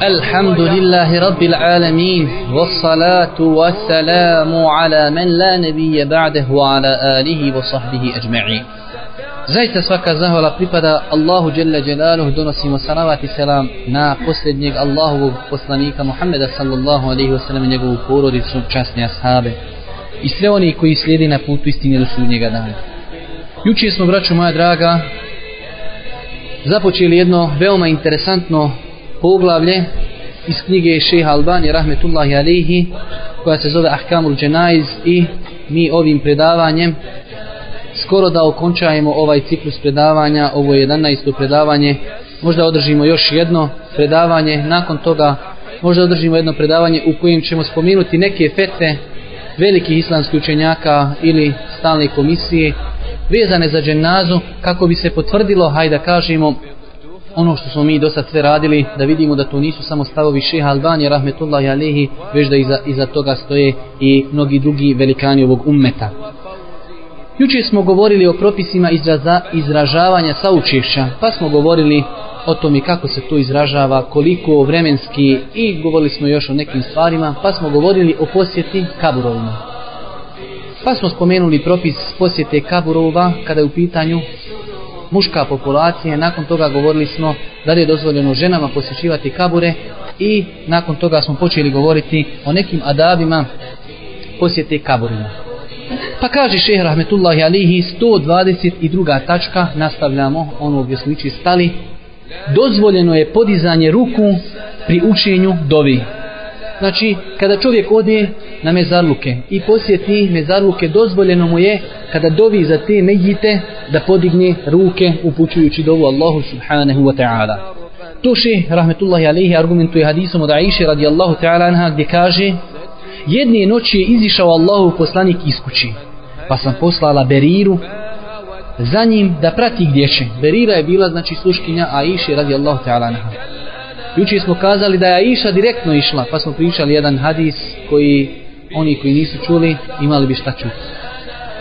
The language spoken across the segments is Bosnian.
الحمد لله رب العالمين والصلاة والسلام على من لا نبي بعده وعلى آله وصحبه أجمعين Zaista svaka zahvala pripada Allahu Jalla Jalaluhu donosimo salavat i selam na posljednjeg Allahovog poslanika Muhammeda sallallahu alaihi wasallam i njegovu porodicu, časne ashabe i sve oni koji slijedi na putu istine do sudnjega dana. Juče smo, braću moja draga, započeli jedno veoma interesantno poglavlje iz knjige Šeha Albani rahmetullahi alihi koja se zove Ahkamul Dženaiz i mi ovim predavanjem skoro da okončajemo ovaj ciklus predavanja, ovo je 11. predavanje, možda održimo još jedno predavanje, nakon toga možda održimo jedno predavanje u kojem ćemo spomenuti neke fete velikih islamskih učenjaka ili stalne komisije vezane za dženazu kako bi se potvrdilo, hajde da kažemo, ono što smo mi do sad sve radili, da vidimo da to nisu samo stavovi šeha Albanije, rahmetullahi alihi, već da iza, iza toga stoje i mnogi drugi velikani ovog ummeta. Juče smo govorili o propisima izraza, izražavanja saučešća, pa smo govorili o tome kako se to izražava, koliko vremenski i govorili smo još o nekim stvarima, pa smo govorili o posjeti kaburovima. Pa smo spomenuli propis posjete kaburova kada je u pitanju muška populacija, nakon toga govorili smo da je dozvoljeno ženama posjećivati kabure i nakon toga smo počeli govoriti o nekim adabima posjete kaburima. Pa kaže šehr Rahmetullahi Alihi 122. tačka, nastavljamo ono gdje smo ići stali, dozvoljeno je podizanje ruku pri učenju dovi. Znači, kada čovjek ode na mezarluke i posjeti mezarluke, dozvoljeno mu je kada dovi za te mejite da podigne ruke upućujući dovu Allahu subhanahu wa ta'ala. Tuši, rahmetullahi alaihi, argumentuje hadisom od Aisha radijallahu ta'ala anha gdje kaže Jedne noći je izišao Allahu poslanik iz kući, pa sam poslala Beriru za njim da prati gdje će. Berira je bila znači sluškinja Aisha radijallahu ta'ala anha. Juče smo kazali da je Aisha direktno išla, pa smo pričali jedan hadis koji oni koji nisu čuli imali bi šta čuti.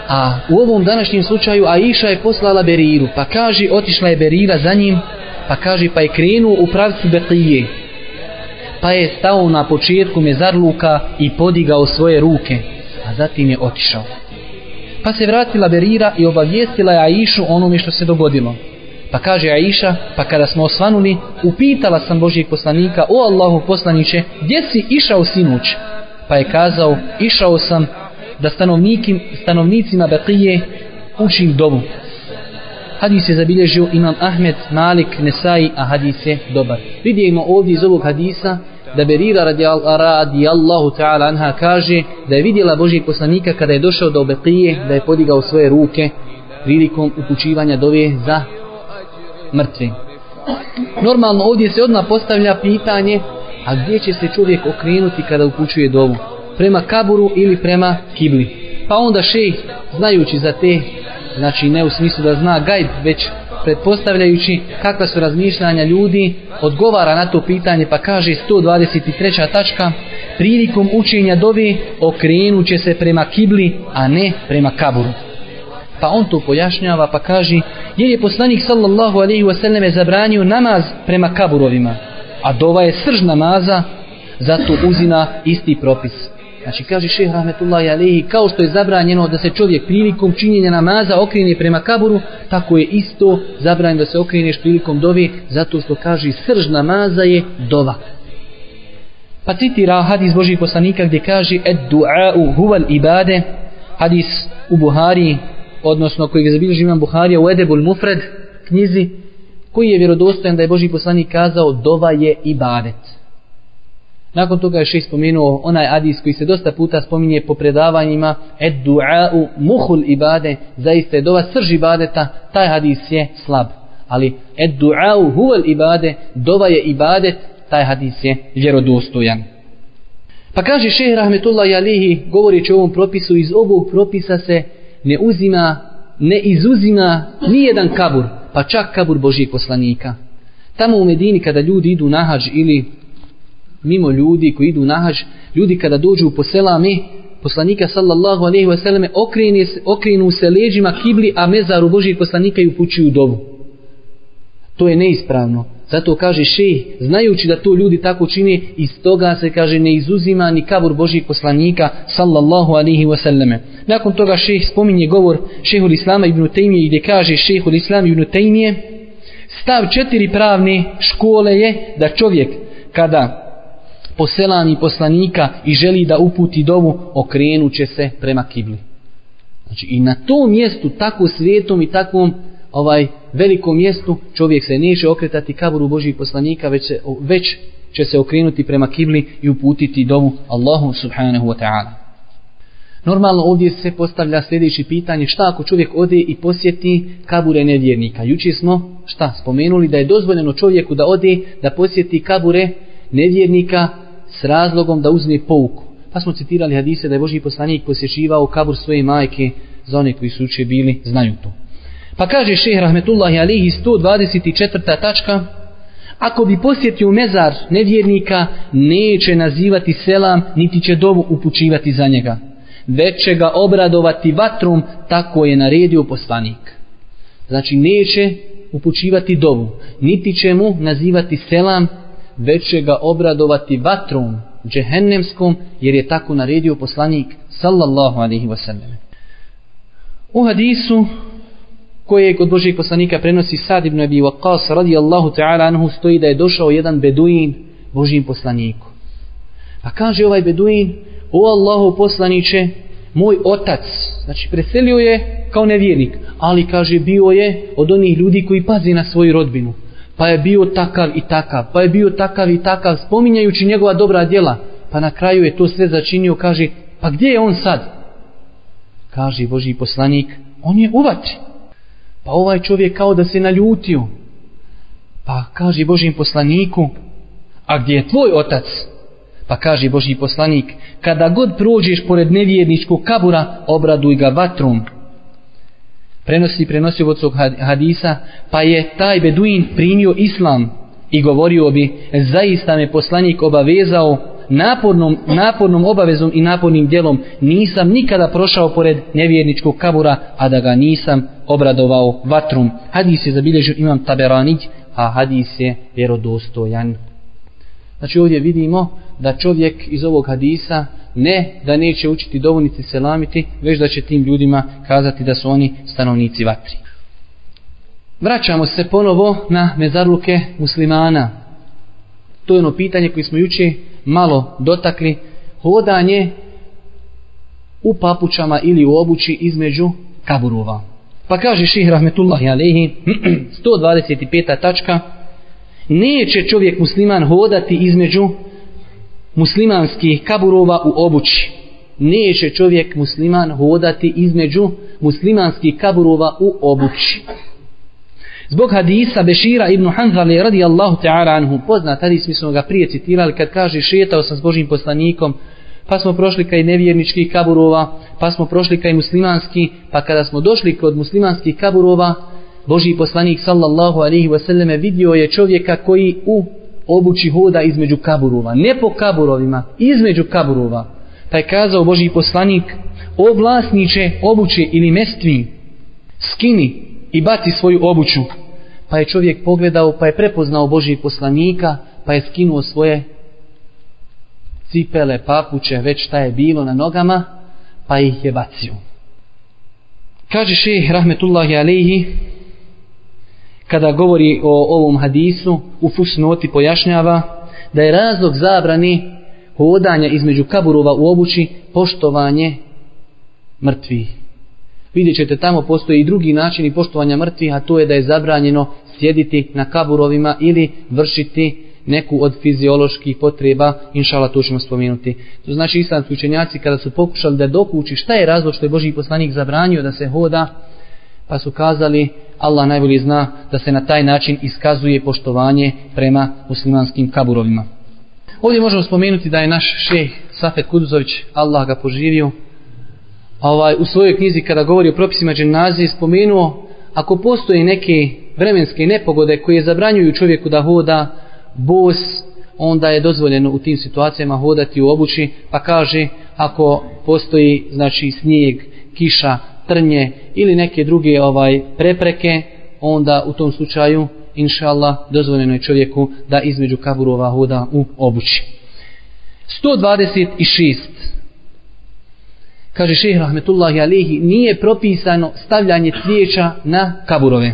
A u ovom današnjem slučaju Aisha je poslala Beriru, pa kaže otišla je Berira za njim, pa kaže pa je krenuo u pravcu Beqije. Pa je stao na početku mezarluka i podigao svoje ruke, a zatim je otišao. Pa se vratila Berira i obavijestila je Aishu onome što se dogodilo. Pa kaže Aisha, pa kada smo osvanuli, upitala sam Božijeg poslanika, o Allahu poslaniće, gdje si išao sinuć? Pa je kazao, išao sam da stanovnikim, stanovnicima Beqije učim dobu. Hadis je zabilježio imam Ahmed, Malik, Nesai, a hadis je dobar. Vidimo ovdje iz ovog hadisa da Berira radi, radi Allahu ta'ala anha kaže da je vidjela Božijeg poslanika kada je došao do Beqije da je podigao svoje ruke prilikom upućivanja dove za mrtvi. Normalno ovdje se odmah postavlja pitanje a gdje će se čovjek okrenuti kada upućuje dovu? Prema kaburu ili prema kibli? Pa onda šejh, znajući za te, znači ne u smislu da zna gajb, već pretpostavljajući kakva su razmišljanja ljudi, odgovara na to pitanje pa kaže 123. tačka, prilikom učenja dovi okrenut će se prema kibli, a ne prema kaburu. Pa on to pojašnjava pa kaže, jer je poslanik sallallahu alaihi wasallam zabranio namaz prema kaburovima, a dova je srž namaza, zato uzina isti propis. Znači kaže šehr rahmetullahi alaihi, kao što je zabranjeno da se čovjek prilikom činjenja namaza okrene prema kaburu, tako je isto zabranjeno da se okreneš prilikom dove, zato što kaže srž namaza je dova. Pa citira hadis Božih poslanika gdje kaže ed du'a'u huval ibade, hadis u Buhari, odnosno koji je zabilježio imam Buharija u Edebul Mufred knjizi, koji je vjerodostojan da je Boži poslanik kazao dova je ibadet. Nakon toga je šest spomenuo onaj adis koji se dosta puta spominje po predavanjima ed du'a'u muhul ibade, zaista je dova srž ibadeta, taj hadis je slab. Ali ed du'a'u huvel ibade, dova je ibadet, taj hadis je vjerodostojan. Pa kaže šehr Rahmetullah Jalihi, govoreći o ovom propisu, iz ovog propisa se ne uzima, ne izuzima nijedan kabur, pa čak kabur Božijeg poslanika. Tamo u Medini kada ljudi idu na hađ ili mimo ljudi koji idu na hađ, ljudi kada dođu po poselame, poslanika sallallahu alaihi wa sallam okrenu, okrenu se leđima kibli, a mezaru Božijeg poslanika i upućuju dovu. To je neispravno. Zato kaže šej, znajući da to ljudi tako čine, iz toga se kaže ne izuzima ni kabur Božih poslanika sallallahu alihi wasallame. Nakon toga šej spominje govor šehul Islama ibn Tejmije gdje kaže šehul Islam ibn Tejmije stav četiri pravne škole je da čovjek kada poselani poslanika i želi da uputi dovu, okrenuće se prema kibli. Znači i na tom mjestu, tako svijetom i takvom ovaj velikom mjestu, čovjek se neće okretati kaburu Božih poslanika, već, se, već će se okrenuti prema kibli i uputiti dovu Allahu subhanahu wa ta'ala. Normalno ovdje se postavlja sljedeći pitanje šta ako čovjek ode i posjeti kabure nevjernika. Juči smo šta spomenuli da je dozvoljeno čovjeku da ode da posjeti kabure nevjernika s razlogom da uzme pouku. Pa smo citirali hadise da je Boži poslanik posjećivao kabur svoje majke za one koji su uče bili, znaju to. Pa kaže šeh Rahmetullahi alihi 124. tačka Ako bi posjetio mezar nevjernika, neće nazivati selam, niti će dovu upućivati za njega. Već će ga obradovati vatrom, tako je naredio poslanik. Znači neće upućivati dovu, niti će mu nazivati selam, već će ga obradovati vatrom džehennemskom, jer je tako naredio poslanik sallallahu alaihi wasallam. U hadisu koje kod Božijeg poslanika prenosi Sad ibn Abi Waqas radijallahu ta'ala anhu stoji da je došao jedan beduin Božim poslaniku. Pa kaže ovaj beduin, o Allahu poslaniće, moj otac, znači preselio je kao nevjernik, ali kaže bio je od onih ljudi koji pazi na svoju rodbinu pa je bio takav i takav, pa je bio takav i takav, spominjajući njegova dobra djela, pa na kraju je to sve začinio, kaže, pa gdje je on sad? Kaže Boži poslanik, on je uvati. Pa ovaj čovjek kao da se naljutio. Pa kaže Božim poslaniku, a gdje je tvoj otac? Pa kaže Boži poslanik, kada god prođeš pored nevjerničkog kabura, obraduj ga vatrom prenosi prenosi od svog hadisa, pa je taj beduin primio islam i govorio bi, zaista me poslanik obavezao napornom, napornom obavezom i napornim djelom, nisam nikada prošao pored nevjerničkog kabura, a da ga nisam obradovao vatrum. Hadis je zabilježio imam taberanić, a hadis je vjerodostojan. Znači ovdje vidimo da čovjek iz ovog hadisa ne da neće učiti dovoljnici selamiti, već da će tim ljudima kazati da su oni stanovnici vatri. Vraćamo se ponovo na mezarluke muslimana. To je ono pitanje koje smo juče malo dotakli. Hodanje u papučama ili u obući između kaburova. Pa kaže ših rahmetullahi alehi 125. tačka neće čovjek musliman hodati između muslimanskih kaburova u obući. Neće čovjek musliman hodati između muslimanskih kaburova u obući. Zbog hadisa Bešira ibn Hanzali radijallahu ta'ala anhu, poznat hadis, mi smo ga prije citirali, kad kaže šetao sam s Božim poslanikom, pa smo prošli kaj nevjerničkih kaburova, pa smo prošli kaj muslimanski, pa kada smo došli kod muslimanskih kaburova, Božji poslanik sallallahu alaihi wasallam vidio je čovjeka koji u obući hoda između kaburova. Ne po kaburovima, između kaburova. Pa je kazao Boži poslanik, o vlasniče obuće ili mestvi, skini i baci svoju obuću. Pa je čovjek pogledao, pa je prepoznao Božijeg poslanika, pa je skinuo svoje cipele, papuće, već šta je bilo na nogama, pa ih je bacio. Kaže šeh, rahmetullahi alejhi kada govori o ovom hadisu u fusnoti pojašnjava da je razlog zabrani hodanja između kaburova u obući poštovanje mrtvih. Vidjet ćete tamo postoji i drugi način poštovanja mrtvih, a to je da je zabranjeno sjediti na kaburovima ili vršiti neku od fizioloških potreba, inšala to ćemo spomenuti. To znači islamski učenjaci kada su pokušali da dokući šta je razlog što je Boži poslanik zabranio da se hoda, pa su kazali Allah najbolje zna da se na taj način iskazuje poštovanje prema muslimanskim kaburovima. Ovdje možemo spomenuti da je naš šeh Safet Kuduzović, Allah ga poživio, ovaj, u svojoj knjizi kada govori o propisima dženazije spomenuo ako postoje neke vremenske nepogode koje zabranjuju čovjeku da hoda bos, onda je dozvoljeno u tim situacijama hodati u obući, pa kaže ako postoji znači snijeg, kiša, trnje ili neke druge ovaj prepreke, onda u tom slučaju inša Allah, dozvoljeno je čovjeku da između kaburova hoda u obući. 126. Kaže šehr Rahmetullahi alihi, nije propisano stavljanje cvijeća na kaburove.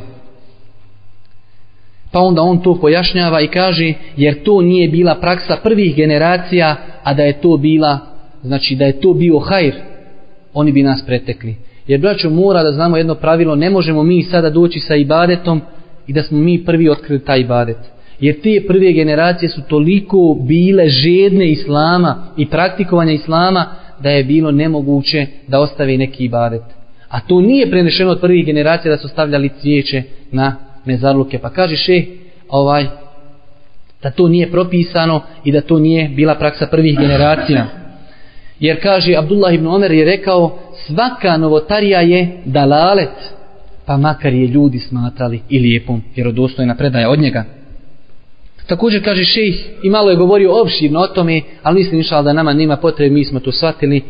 Pa onda on to pojašnjava i kaže, jer to nije bila praksa prvih generacija, a da je to bila, znači da je to bio hajr, oni bi nas pretekli. Jer braćo mora da znamo jedno pravilo, ne možemo mi sada doći sa ibadetom i da smo mi prvi otkrili taj ibadet. Jer te prve generacije su toliko bile žedne islama i praktikovanja islama da je bilo nemoguće da ostave neki ibadet. A to nije prenešeno od prvih generacija da su stavljali cvijeće na mezarluke. Pa kaže še, ovaj, da to nije propisano i da to nije bila praksa prvih generacija. Jer kaže Abdullah ibn Omer je rekao svaka novotarija je dalalet pa makar je ljudi smatrali i lijepom vjerodostojna predaja od njega. Također kaže šejh i malo je govorio opširno o tome, ali mislim inšal da nama nema potrebe, mi smo to shvatili.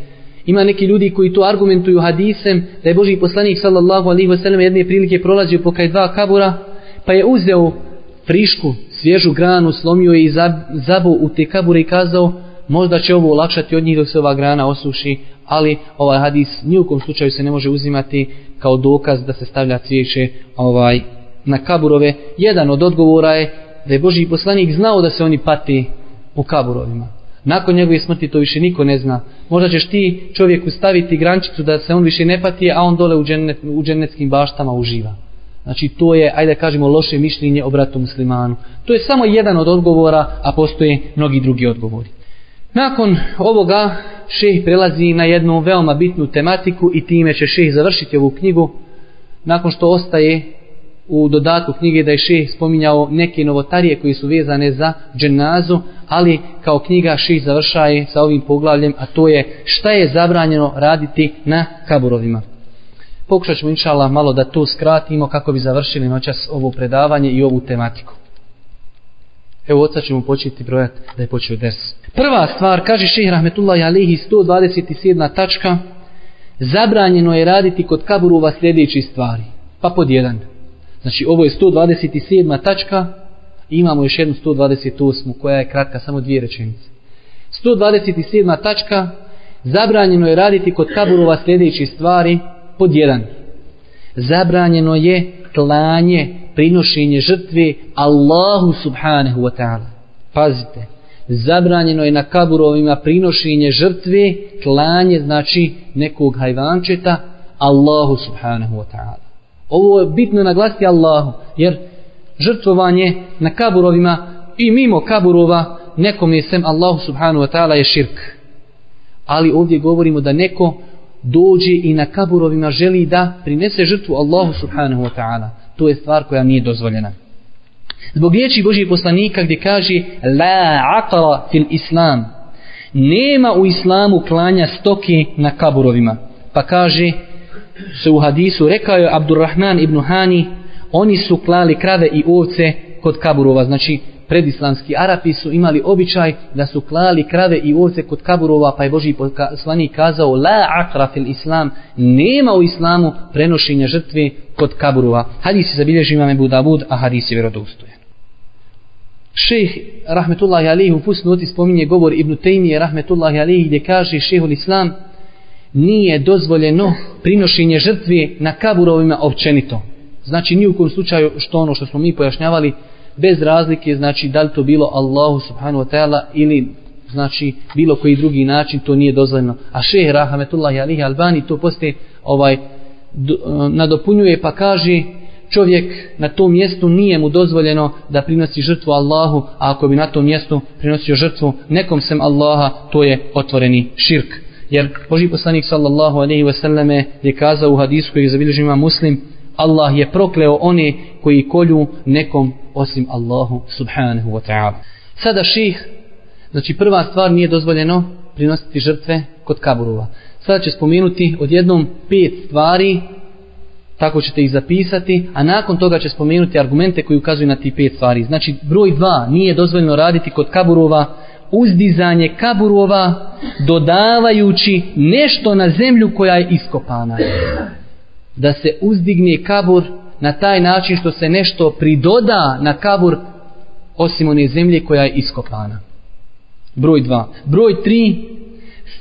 Ima neki ljudi koji to argumentuju hadisem da je Boži poslanik sallallahu alaihi wasallam jedne prilike prolazio pokaj dva kabura pa je uzeo frišku, svježu granu, slomio je i zabu u te kabure i kazao možda će ovo olakšati od njih dok se ova grana osuši, ali ovaj hadis nijukom slučaju se ne može uzimati kao dokaz da se stavlja cvijeće ovaj, na kaburove. Jedan od odgovora je da je Boži poslanik znao da se oni pati u kaburovima. Nakon njegove smrti to više niko ne zna. Možda ćeš ti čovjeku staviti grančicu da se on više ne pati, a on dole u, džennet, u džennetskim baštama uživa. Znači to je, ajde kažemo, loše mišljenje o bratu muslimanu. To je samo jedan od odgovora, a postoje mnogi drugi odgovori. Nakon ovoga šeh prelazi na jednu veoma bitnu tematiku i time će šeh završiti ovu knjigu. Nakon što ostaje u dodatku knjige da je šeh spominjao neke novotarije koji su vezane za dženazu, ali kao knjiga šeh završaje sa ovim poglavljem, a to je šta je zabranjeno raditi na kaburovima. Pokušat ćemo inšala malo da to skratimo kako bi završili noćas ovo predavanje i ovu tematiku. Evo od ćemo početi brojati da je počeo des. Prva stvar, kaže šehr Rahmetullahi Alihi 127. tačka, zabranjeno je raditi kod kaburova sljedeći stvari. Pa pod jedan. Znači ovo je 127. tačka, imamo još jednu 128. koja je kratka, samo dvije rečenice. 127. tačka, zabranjeno je raditi kod kaburova sljedeći stvari pod jedan. Zabranjeno je klanje prinošenje žrtve Allahu subhanahu wa ta'ala. Pazite, zabranjeno je na kaburovima prinošenje žrtve, klanje znači nekog hajvančeta Allahu subhanahu wa ta'ala. Ovo je bitno naglasiti Allahu, jer žrtvovanje na kaburovima i mimo kaburova nekom je sem Allahu subhanahu wa ta'ala je širk. Ali ovdje govorimo da neko dođe i na kaburovima želi da prinese žrtvu Allahu subhanahu wa ta'ala to je stvar koja nije dozvoljena. Zbog riječi Božije poslanika gdje kaže La aqara fil islam Nema u islamu klanja stoke na kaburovima. Pa kaže se u hadisu rekao je Abdurrahman ibn Hani oni su klali krave i ovce kod kaburova. Znači predislamski Arapi su imali običaj da su klali krave i ovce kod kaburova, pa je Boži poslanik kazao, la akra fil islam, nema u islamu prenošenja žrtve kod kaburova. Hadis je zabilježi imam Ebu Davud, a hadis je vjerodostojan Šejh rahmetullahi alihi u fusnoti spominje govor Ibn Tejmije rahmetullahi alihi gdje kaže šejhul islam nije dozvoljeno prinošenje žrtve na kaburovima općenito. Znači ni u kom slučaju što ono što smo mi pojašnjavali bez razlike znači da li to bilo Allahu subhanahu wa ta'ala ili znači bilo koji drugi način to nije dozvoljeno a šehr rahmetullahi alihi albani to poste ovaj e, nadopunjuje pa kaže čovjek na tom mjestu nije mu dozvoljeno da prinosi žrtvu Allahu a ako bi na tom mjestu prinosio žrtvu nekom sem Allaha to je otvoreni širk jer Boži poslanik sallallahu alaihi ve selleme je kazao u hadisu koji je zabilježima muslim Allah je prokleo one koji kolju nekom osim Allahu subhanahu wa ta'ala. Sada ših, znači prva stvar nije dozvoljeno prinositi žrtve kod kaburova. Sada će spomenuti odjednom pet stvari, tako ćete ih zapisati, a nakon toga će spomenuti argumente koji ukazuju na ti pet stvari. Znači broj dva nije dozvoljeno raditi kod kaburova uzdizanje kaburova dodavajući nešto na zemlju koja je iskopana da se uzdigne kabur na taj način što se nešto pridoda na kabur osim one zemlje koja je iskopana. Broj 2. Broj 3.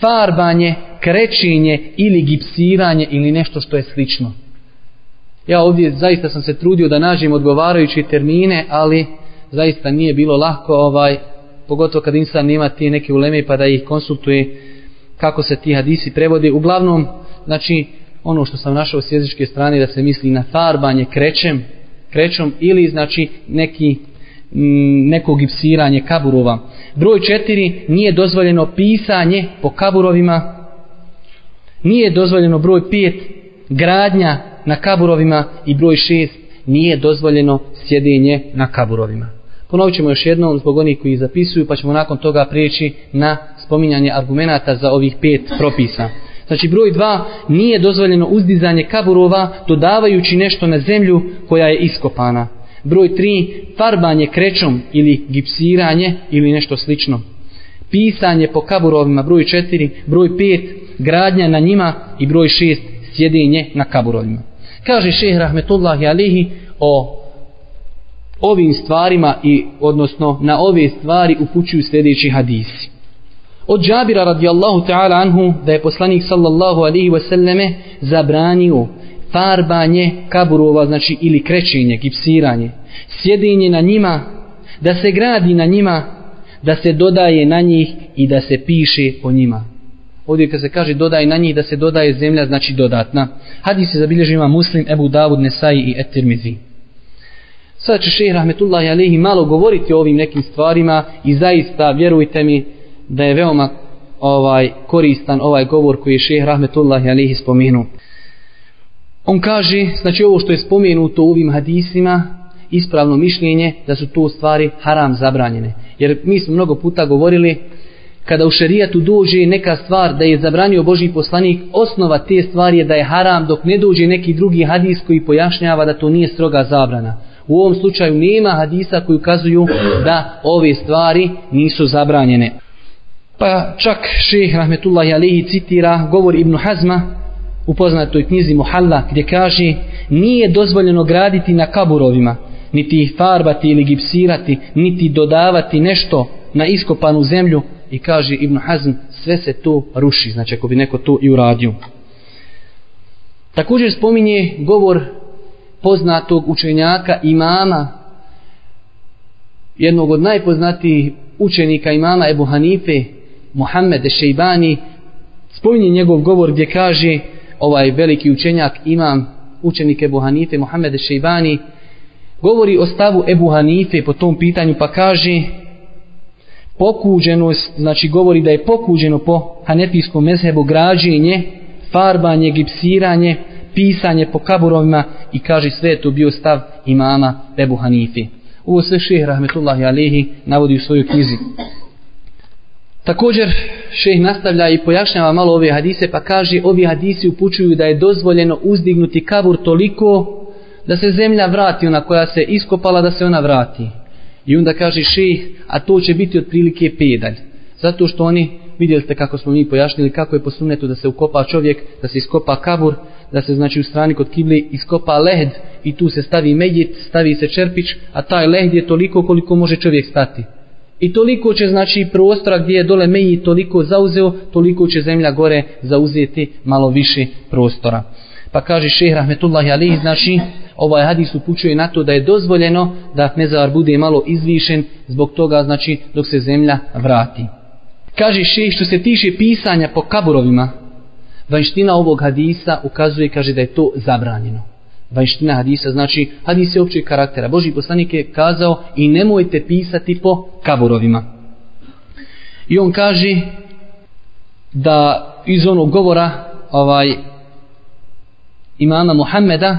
Farbanje, krećenje ili gipsiranje ili nešto što je slično. Ja ovdje zaista sam se trudio da nađem odgovarajuće termine, ali zaista nije bilo lako, ovaj, pogotovo kad insan nema ti neke uleme pa da ih konsultuje kako se ti hadisi prevode. Uglavnom, znači, ono što sam našao s jezičke strane da se misli na farbanje krećem, krećom ili znači neki mm, neko gipsiranje kaburova. Broj četiri, nije dozvoljeno pisanje po kaburovima. Nije dozvoljeno broj pet, gradnja na kaburovima i broj šest, nije dozvoljeno sjedinje na kaburovima. Ponovit ćemo još jednom zbog onih koji zapisuju, pa ćemo nakon toga prijeći na spominjanje argumenata za ovih pet propisa. Znači broj dva, nije dozvoljeno uzdizanje kaburova dodavajući nešto na zemlju koja je iskopana. Broj tri, farbanje krećom ili gipsiranje ili nešto slično. Pisanje po kaburovima, broj četiri, broj pet, gradnja na njima i broj šest, sjedinje na kaburovima. Kaže šehr Rahmetullahi Alihi o ovim stvarima i odnosno na ove stvari upućuju sljedeći hadisi. Od Džabira radijallahu ta'ala anhu da je poslanik sallallahu alihi wasallame zabranio farbanje kaburova, znači ili krećenje, gipsiranje, sjedinje na njima, da se gradi na njima, da se dodaje na njih i da se piše po njima. Ovdje kad se kaže dodaj na njih, da se dodaje zemlja, znači dodatna. Hadis se zabilježi ima muslim, Ebu Davud, Nesai i Etirmizi. Sada će šehr Rahmetullahi Alehi malo govoriti o ovim nekim stvarima i zaista, vjerujte mi, da je veoma ovaj koristan ovaj govor koji je šehr Rahmetullahi Alehi spomenuo. On kaže, znači ovo što je spomenuto u ovim hadisima, ispravno mišljenje da su to stvari haram zabranjene. Jer mi smo mnogo puta govorili, kada u šerijatu dođe neka stvar da je zabranio Boži poslanik, osnova te stvari je da je haram dok ne dođe neki drugi hadis koji pojašnjava da to nije stroga zabrana. U ovom slučaju nema hadisa koji ukazuju da ove stvari nisu zabranjene. Pa čak šeheh rahmetullahi alihi citira govor Ibn Hazma u poznatoj knjizi Muhalla gdje kaže nije dozvoljeno graditi na kaburovima, niti ih farbati ili gipsirati, niti dodavati nešto na iskopanu zemlju i kaže Ibn Hazm sve se to ruši, znači ako bi neko to i uradio. Također spominje govor poznatog učenjaka imama jednog od najpoznatijih učenika imama Ebu Hanife Mohamed Šejbani spominje njegov govor gdje kaže ovaj veliki učenjak imam učenik Ebu Hanife Mohamed Šejbani govori o stavu Ebu Hanife po tom pitanju pa kaže pokuđenost znači govori da je pokuđeno po hanefijskom mezhebu građenje farbanje, gipsiranje pisanje po kaburovima i kaže sve je to bio stav imama Ebu Hanifi. ovo sve šeh rahmetullahi alihi navodi u svojoj knjizi Također šeh nastavlja i pojašnjava malo ove hadise pa kaže ovi hadisi upućuju da je dozvoljeno uzdignuti kabur toliko da se zemlja vrati ona koja se iskopala da se ona vrati. I onda kaže šeh a to će biti otprilike pedalj. Zato što oni vidjeli ste kako smo mi pojašnjili kako je po sunnetu da se ukopa čovjek, da se iskopa kabur, da se znači u strani kod kibli iskopa lehd i tu se stavi medjet, stavi se čerpić, a taj lehd je toliko koliko može čovjek stati. I toliko će znači prostora gdje je dole meji toliko zauzeo, toliko će zemlja gore zauzeti malo više prostora. Pa kaže šeh Rahmetullahi Ali, znači ovaj hadis upućuje na to da je dozvoljeno da mezar bude malo izvišen zbog toga znači dok se zemlja vrati. Kaže šehr što se tiše pisanja po kaburovima, vanština ovog hadisa ukazuje kaže da je to zabranjeno vanština hadisa, znači hadis je općeg karaktera. Boži poslanik je kazao i nemojte pisati po kaburovima. I on kaže da iz onog govora ovaj imama Muhammeda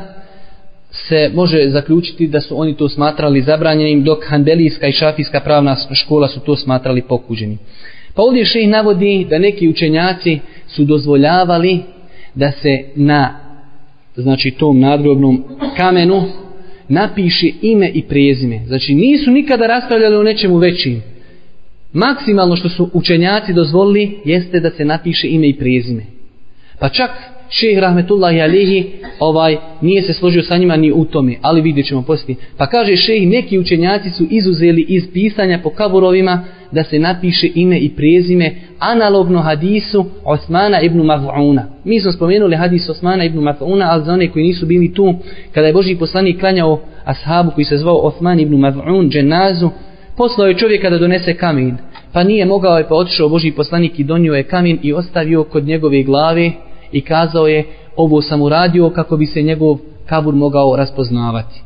se može zaključiti da su oni to smatrali zabranjenim dok Hanbelijska i Šafijska pravna škola su to smatrali pokuđenim. Pa ovdje še navodi da neki učenjaci su dozvoljavali da se na znači tom nadgrobnom kamenu napiše ime i prezime. Znači nisu nikada raspravljali o nečemu većim. Maksimalno što su učenjaci dozvolili jeste da se napiše ime i prezime. Pa čak šeh rahmetullahi alihi ovaj, nije se složio sa njima ni u tome, ali vidjet ćemo poslije. Pa kaže šeh, neki učenjaci su izuzeli iz pisanja po kaburovima da se napiše ime i prezime analogno hadisu Osmana ibn Mav'una. Mi smo spomenuli hadis Osmana ibn Mav'una, ali za one koji nisu bili tu, kada je Boži poslanik klanjao ashabu koji se zvao Osman ibn Mav'un, dženazu, poslao je čovjeka da donese kamen. Pa nije mogao je pa otišao Boži poslanik i donio je kamen i ostavio kod njegove glave i kazao je ovo sam uradio kako bi se njegov kabur mogao raspoznavati.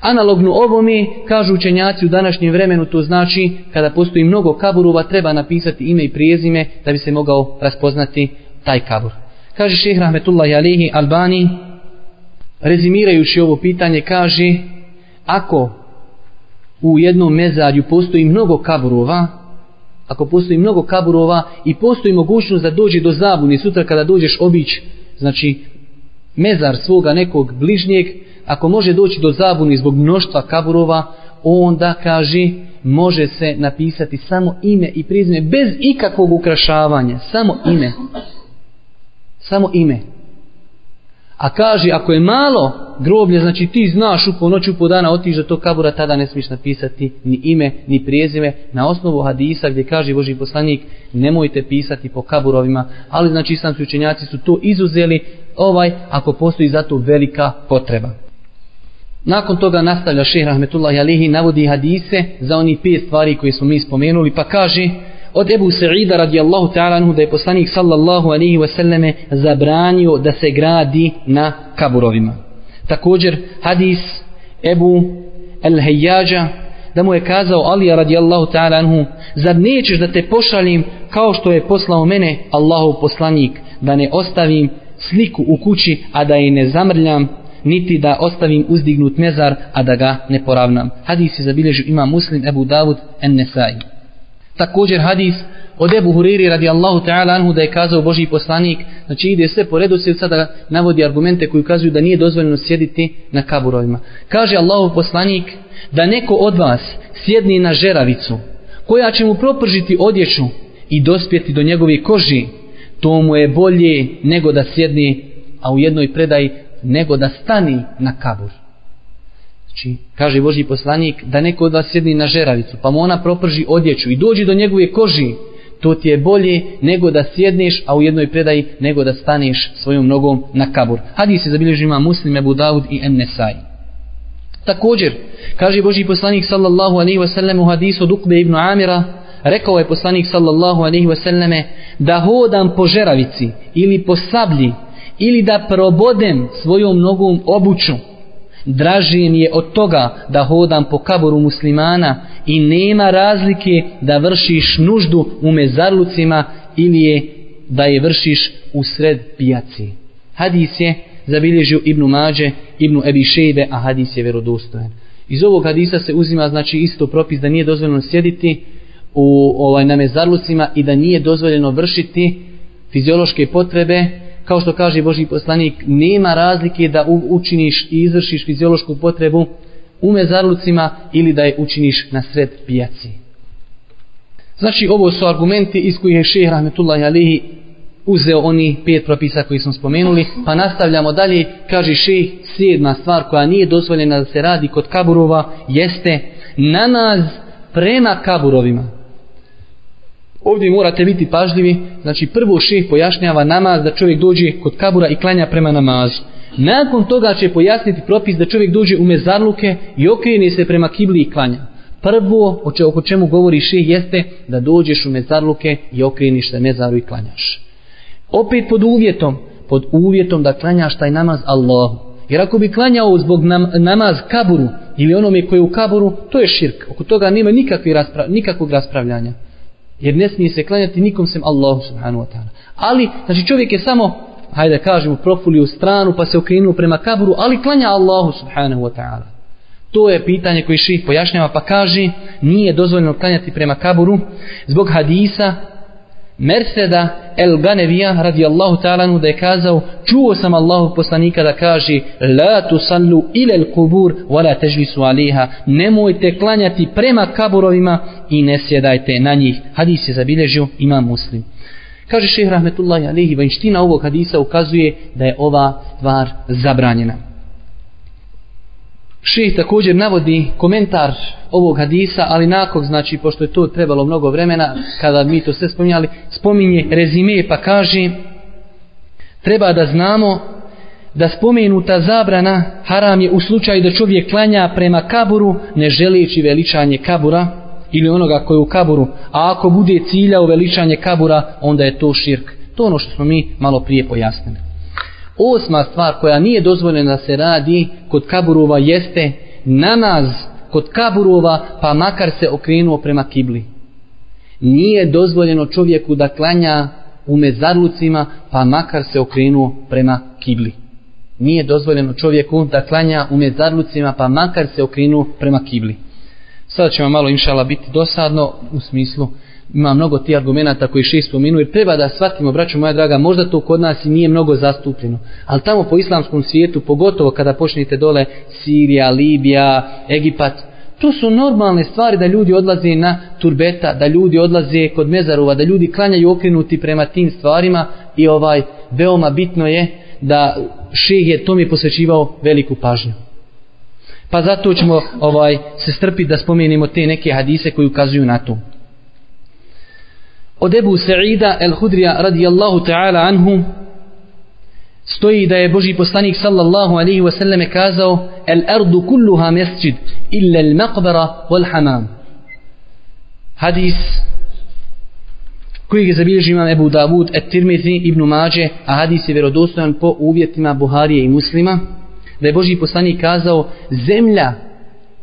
Analogno ovome, kažu učenjaci u današnjem vremenu, to znači kada postoji mnogo kaburova, treba napisati ime i prijezime da bi se mogao raspoznati taj kabur. Kaže šeh Rahmetullahi Alihi Albani, rezimirajući ovo pitanje, kaže ako u jednom mezarju postoji mnogo kaburova, ako postoji mnogo kaburova i postoji mogućnost da dođe do zabune sutra kada dođeš obić, znači mezar svoga nekog bližnjeg, ako može doći do zabuni zbog mnoštva kaburova, onda kaže može se napisati samo ime i prizme bez ikakvog ukrašavanja, samo ime. Samo ime. A kaže, ako je malo groblje, znači ti znaš u ponoću po dana otiš do tog kabura, tada ne smiješ napisati ni ime, ni prijezime. Na osnovu hadisa gdje kaže Boži poslanik, nemojte pisati po kaburovima, ali znači islamski učenjaci su to izuzeli, ovaj, ako postoji za to velika potreba. Nakon toga nastavlja šehr Rahmetullahi Alihi, navodi hadise za oni pet stvari koje smo mi spomenuli, pa kaže od Ebu Sa'ida radijallahu ta'ala anhu da je poslanik sallallahu alihi wasallame zabranio da se gradi na kaburovima. Također hadis Ebu El-Hejjađa da mu je kazao Ali radijallahu ta'ala anhu zar nećeš da te pošalim kao što je poslao mene Allahu poslanik da ne ostavim sliku u kući a da je ne zamrljam niti da ostavim uzdignut mezar, a da ga ne poravnam. Hadis je zabilježio ima muslim Ebu Davud en Nesai. Također hadis od Ebu Huriri radijallahu ta'ala anhu da je kazao Boži poslanik, znači ide sve po redu, sve sada navodi argumente koji ukazuju da nije dozvoljeno sjediti na kaburovima. Kaže Allahu poslanik da neko od vas sjedni na žeravicu koja će mu propržiti odjeću i dospjeti do njegove koži, to mu je bolje nego da sjedni, a u jednoj predaji nego da stani na kabur. Znači, kaže Boži poslanik, da neko od vas sjedni na žeravicu, pa mu ona proprži odjeću i dođi do njegove koži, to ti je bolje nego da sjedneš, a u jednoj predaji nego da staneš svojom nogom na kabur. Hadis se zabilježio ima muslim, Abu Dawud i Emnesaj. Također, kaže Boži poslanik sallallahu alaihi wasallam u hadisu od Ukbe ibn Amira, rekao je poslanik sallallahu alaihi wasallame, da hodam po žeravici ili po sablji ili da probodem svojom nogom obuću, Draži mi je od toga da hodam po kaboru muslimana i nema razlike da vršiš nuždu u mezarlucima ili je da je vršiš u sred pijaci. Hadis je zabilježio Ibnu Mađe, Ibnu Ebi Šejbe, a hadis je verodostojen. Iz ovog hadisa se uzima znači isto propis da nije dozvoljeno sjediti u ovaj na mezarlucima i da nije dozvoljeno vršiti fiziološke potrebe kao što kaže Boži poslanik, nema razlike da učiniš i izvršiš fiziološku potrebu u mezarlucima ili da je učiniš na sred pijaci. Znači, ovo su argumenti iz kojih je šehr Rahmetullahi Alihi uzeo oni pet propisa koji smo spomenuli, pa nastavljamo dalje, kaže šeh, sedma stvar koja nije dozvoljena da se radi kod kaburova, jeste namaz prema kaburovima. Ovdje morate biti pažljivi, znači prvo šeh pojašnjava namaz da čovjek dođe kod kabura i klanja prema namazu. Nakon toga će pojasniti propis da čovjek dođe u mezarluke i okrene se prema kibli i klanja. Prvo, o če, oko čemu govori šeh, jeste da dođeš u mezarluke i okreniš se mezaru i klanjaš. Opet pod uvjetom, pod uvjetom da klanjaš taj namaz Allahu. Jer ako bi klanjao zbog nam, namaz kaburu ili onome koji je u kaburu, to je širk. Oko toga nema nikakvi raspra, nikakvog raspravljanja jer ne smije se klanjati nikom sem Allahu subhanahu wa ta'ala. Ali, znači čovjek je samo, hajde kažemo, profulio stranu pa se okrenuo prema kaburu, ali klanja Allahu subhanahu wa ta'ala. To je pitanje koji ših pojašnjava pa kaže nije dozvoljeno klanjati prema kaburu zbog hadisa Merseda El Ganevija radijallahu ta'ala da je kazao čuo sam Allahu poslanika da kaže la tusallu ila al kubur wa la tajlisu aliha nemojte klanjati prema kaburovima i ne sjedajte na njih. Hadis je zabilježio ima muslim. Kaže šejh rahmetullahi alihi, vanština ovog hadisa ukazuje da je ova stvar zabranjena. Šejh također navodi komentar ovog hadisa, ali nakon, znači, pošto je to trebalo mnogo vremena, kada mi to sve spominjali, spominje rezime pa kaže treba da znamo da spomenuta zabrana haram je u slučaju da čovjek klanja prema kaburu ne želeći veličanje kabura ili onoga koji je u kaburu, a ako bude cilja u veličanje kabura, onda je to širk. To ono što smo mi malo prije pojasnili. Osma stvar koja nije dozvoljena da se radi kod kaburova jeste namaz kod kaburova pa makar se okrenuo prema kibli. Nije dozvoljeno čovjeku da klanja u mezarlucima pa makar se okrenuo prema kibli. Nije dozvoljeno čovjeku da klanja u mezarlucima pa makar se okrenuo prema kibli. Sada ćemo malo inšala biti dosadno u smislu ima mnogo ti argumenta koji šest spominu jer treba da shvatimo, braćo moja draga, možda to kod nas i nije mnogo zastupljeno. Ali tamo po islamskom svijetu, pogotovo kada počnete dole Sirija, Libija, Egipat, to su normalne stvari da ljudi odlaze na turbeta, da ljudi odlaze kod mezarova, da ljudi klanjaju okrenuti prema tim stvarima i ovaj veoma bitno je da šeh je tome posvećivao veliku pažnju. Pa zato ćemo ovaj se strpiti da spomenemo te neke hadise koji ukazuju na to. Od Ebu Sa'ida el-Hudrija radijallahu ta'ala anhu stoji da je Boži poslanik sallallahu alaihi wa sallam kazao el ardu kulluha mesjid illa el maqbara wal hamam. Hadis koji ga zabilježi imam Ebu Davud et Tirmizi ibn Mađe, a hadis je vjerodostojan po uvjetima Buharije i muslima, da je Boži poslanik kazao, zemlja,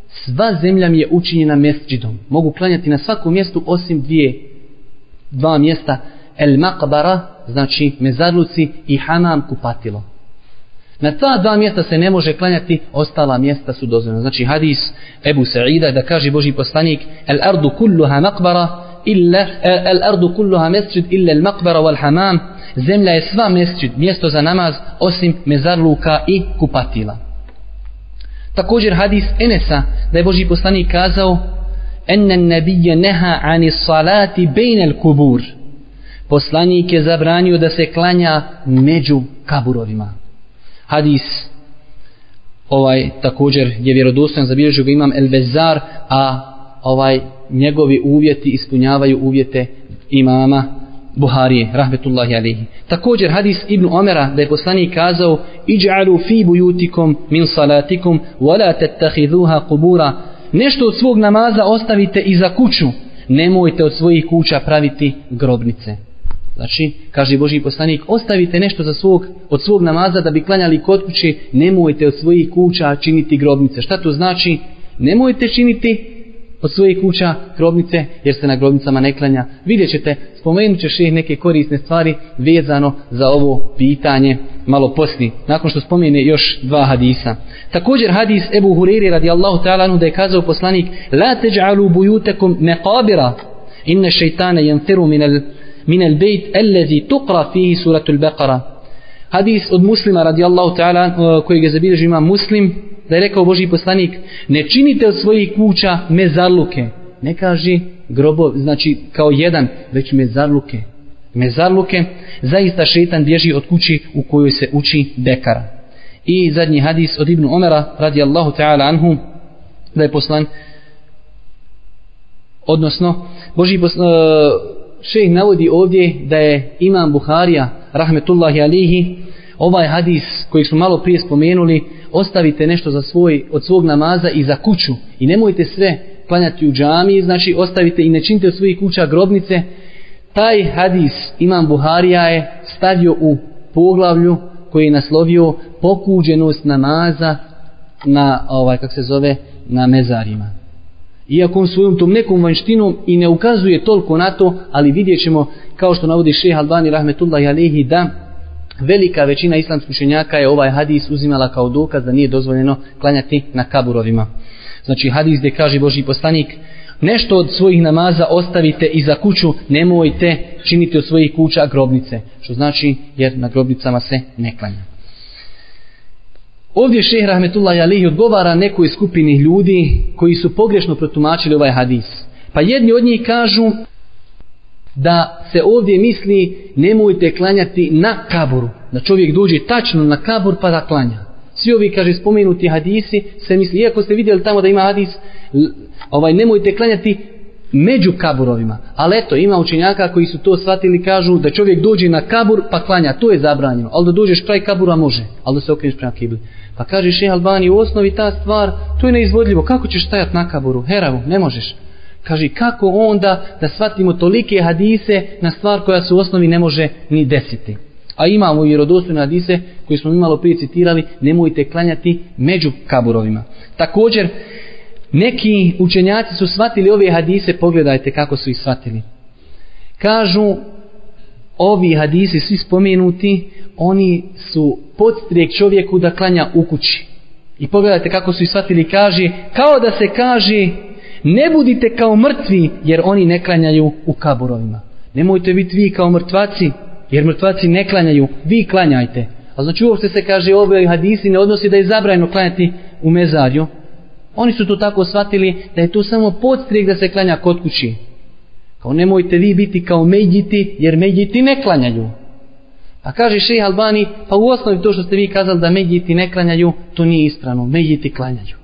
sva zemlja mi je učinjena mesđidom. Mogu klanjati na svakom mjestu osim dvije, dva mjesta, el maqbara, znači mezarluci i hamam kupatilo. Na ta dva mjesta se ne može klanjati, ostala mjesta su dozvoljena. Znači hadis Ebu Sa'ida da kaže Boži poslanik, el ardu kulluha maqbara, illa al ardu kulluha masjid illa al maqbara wal hamam zemlja je sva mesdžid mjesto za namaz osim mezarluka i kupatila također hadis Enesa da je Boži poslanik kazao enne nabiyya neha ani salati bain al kubur poslanik je zabranio da se klanja među kaburovima hadis ovaj također je vjerodostojan zabilježio ga imam El Bezar, a ovaj njegovi uvjeti ispunjavaju uvjete imama Buharije, rahmetullahi alihi. Također hadis Ibn Omera da je poslanik kazao Iđalu fi bujutikom min salatikom wala tettahiduha kubura Nešto od svog namaza ostavite i za kuću. Nemojte od svojih kuća praviti grobnice. Znači, kaže Boži poslanik, ostavite nešto za svog, od svog namaza da bi klanjali kod kuće, nemojte od svojih kuća činiti grobnice. Šta to znači? Nemojte činiti od svojih kuća grobnice, jer se na grobnicama ne klanja. Vidjet ćete, spomenut ćeš neke korisne stvari vezano za ovo pitanje malo posni, nakon što spomene još dva hadisa. Također hadis Ebu Huriri radijallahu ta'ala da je kazao poslanik La teđalu bujutekum meqabira inne šeitane jenfiru minel, من bejt الذي تقرا fihi suratul beqara. Hadis od muslima radijallahu ta'ala eh, kojeg je zabilježi ima muslim da je rekao Boži poslanik, ne činite od svojih kuća mezarluke. Ne kaži grobo, znači kao jedan, već mezarluke. Mezarluke, zaista šetan bježi od kući u kojoj se uči bekara. I zadnji hadis od Ibnu Omera, radijallahu ta'ala anhu, da je poslan, odnosno, Boži poslan, e, eh, šejh navodi ovdje da je imam Buharija, rahmetullahi alihi, ovaj hadis koji smo malo prije spomenuli, ostavite nešto za svoj, od svog namaza i za kuću i nemojte sve klanjati u džami, znači ostavite i ne činite od svojih kuća grobnice, taj hadis imam Buharija je stavio u poglavlju koji je naslovio pokuđenost namaza na, ovaj, kak se zove, na mezarima. Iako on svojom tom nekom vanštinom i ne ukazuje toliko na to, ali vidjet ćemo, kao što navodi šeha Albani rahmetullahi alihi, da velika većina islamskih učenjaka je ovaj hadis uzimala kao dokaz da nije dozvoljeno klanjati na kaburovima. Znači hadis gdje kaže Boži poslanik, nešto od svojih namaza ostavite i za kuću, nemojte činiti od svojih kuća grobnice. Što znači jer na grobnicama se ne klanja. Ovdje šeh Rahmetullahi Alihi odgovara nekoj skupini ljudi koji su pogrešno protumačili ovaj hadis. Pa jedni od njih kažu da se ovdje misli nemojte klanjati na kaburu. Da čovjek dođe tačno na kabur pa da klanja. Svi ovi, kaže, spomenuti hadisi se misli, iako ste vidjeli tamo da ima hadis, ovaj, nemojte klanjati među kaburovima. Ali eto, ima učenjaka koji su to shvatili, kažu da čovjek dođe na kabur pa klanja, to je zabranjeno. Ali da dođeš kraj kabura može, ali da se okreneš prema kibli. Pa kaže Šeha Albani, u osnovi ta stvar, to je neizvodljivo. Kako ćeš stajati na kaburu? Heravu, ne možeš. Kaže, kako onda da shvatimo tolike hadise na stvar koja se u osnovi ne može ni desiti. A imamo i rodostojne hadise koje smo imalo prije citirali, nemojte klanjati među kaburovima. Također, neki učenjaci su shvatili ove hadise, pogledajte kako su ih shvatili. Kažu, ovi hadisi svi spomenuti, oni su podstrijek čovjeku da klanja u kući. I pogledajte kako su ih shvatili, kaže, kao da se kaže, ne budite kao mrtvi, jer oni ne klanjaju u kaburovima. Nemojte biti vi kao mrtvaci, jer mrtvaci ne klanjaju, vi klanjajte. A znači uopšte se kaže, ove hadisi ne odnosi da je zabrajno klanjati u mezarju. Oni su to tako shvatili da je to samo podstrijek da se klanja kod kući. Kao nemojte vi biti kao međiti, jer međiti ne klanjaju. A kaže šeha Albani, pa u osnovi to što ste vi kazali da međiti ne klanjaju, to nije ispravno, međiti klanjaju.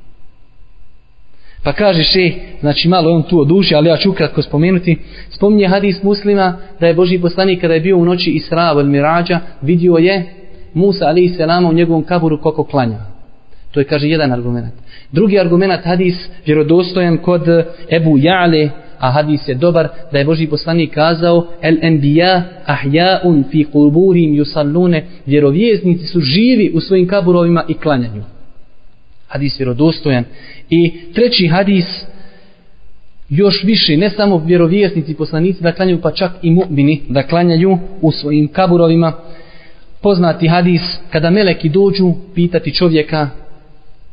Pa kaže šeh, znači malo on tu oduži, ali ja ću ukratko spomenuti, spominje hadis muslima da je Boži poslanik kada je bio u noći Isra ili Mirađa, vidio je Musa ali selama u njegovom kaburu kako klanja. To je kaže jedan argument. Drugi argument hadis vjerodostojan kod eh, Ebu Ja'le a hadis je dobar da je Boži poslanik kazao el enbiya ahyaun fi kuburim yusallune vjerovjesnici su živi u svojim kaburovima i klanjanju. hadis vjerodostojan i treći hadis još više ne samo vjerovjesnici poslanici da klanjaju pa čak i mu'mini da klanjaju u svojim kaburovima poznati hadis kada meleki dođu pitati čovjeka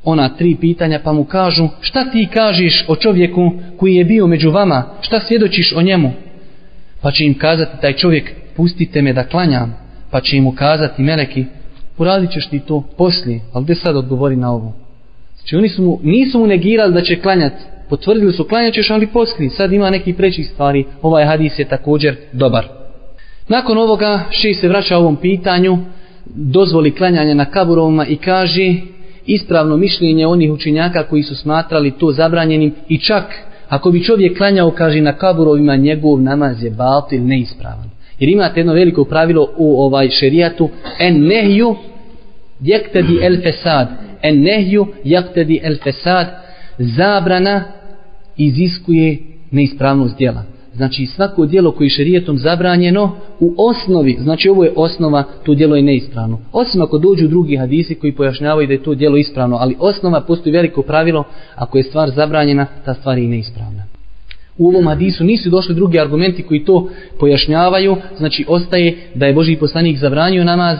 ona tri pitanja pa mu kažu šta ti kažeš o čovjeku koji je bio među vama? Šta svjedočiš o njemu? Pa će im kazati taj čovjek pustite me da klanjam. Pa će im ukazati meleki uradit ćeš ti to poslije ali gdje sad odgovori na ovo? Znači oni su mu, nisu mu negirali da će klanjati potvrdili su klanjat ćeš ali poslije sad ima neki prećih stvari. Ovaj hadis je također dobar. Nakon ovoga še se vraća ovom pitanju dozvoli klanjanje na kaburovima i kaže ispravno mišljenje onih učinjaka koji su smatrali to zabranjenim i čak ako bi čovjek klanjao kaže na kaburovima njegov namaz je batil neispravan. Jer imate jedno veliko pravilo u ovaj šerijatu en nehju jektedi el fesad en nehju jektedi el fesad zabrana iziskuje neispravnost djela znači svako djelo koji je šerijetom zabranjeno u osnovi, znači ovo je osnova, to djelo je neispravno. Osim ako dođu drugi hadisi koji pojašnjavaju da je to djelo ispravno, ali osnova postoji veliko pravilo, ako je stvar zabranjena, ta stvar je neispravna. U ovom hadisu nisu došli drugi argumenti koji to pojašnjavaju, znači ostaje da je Boži poslanik zabranio namaz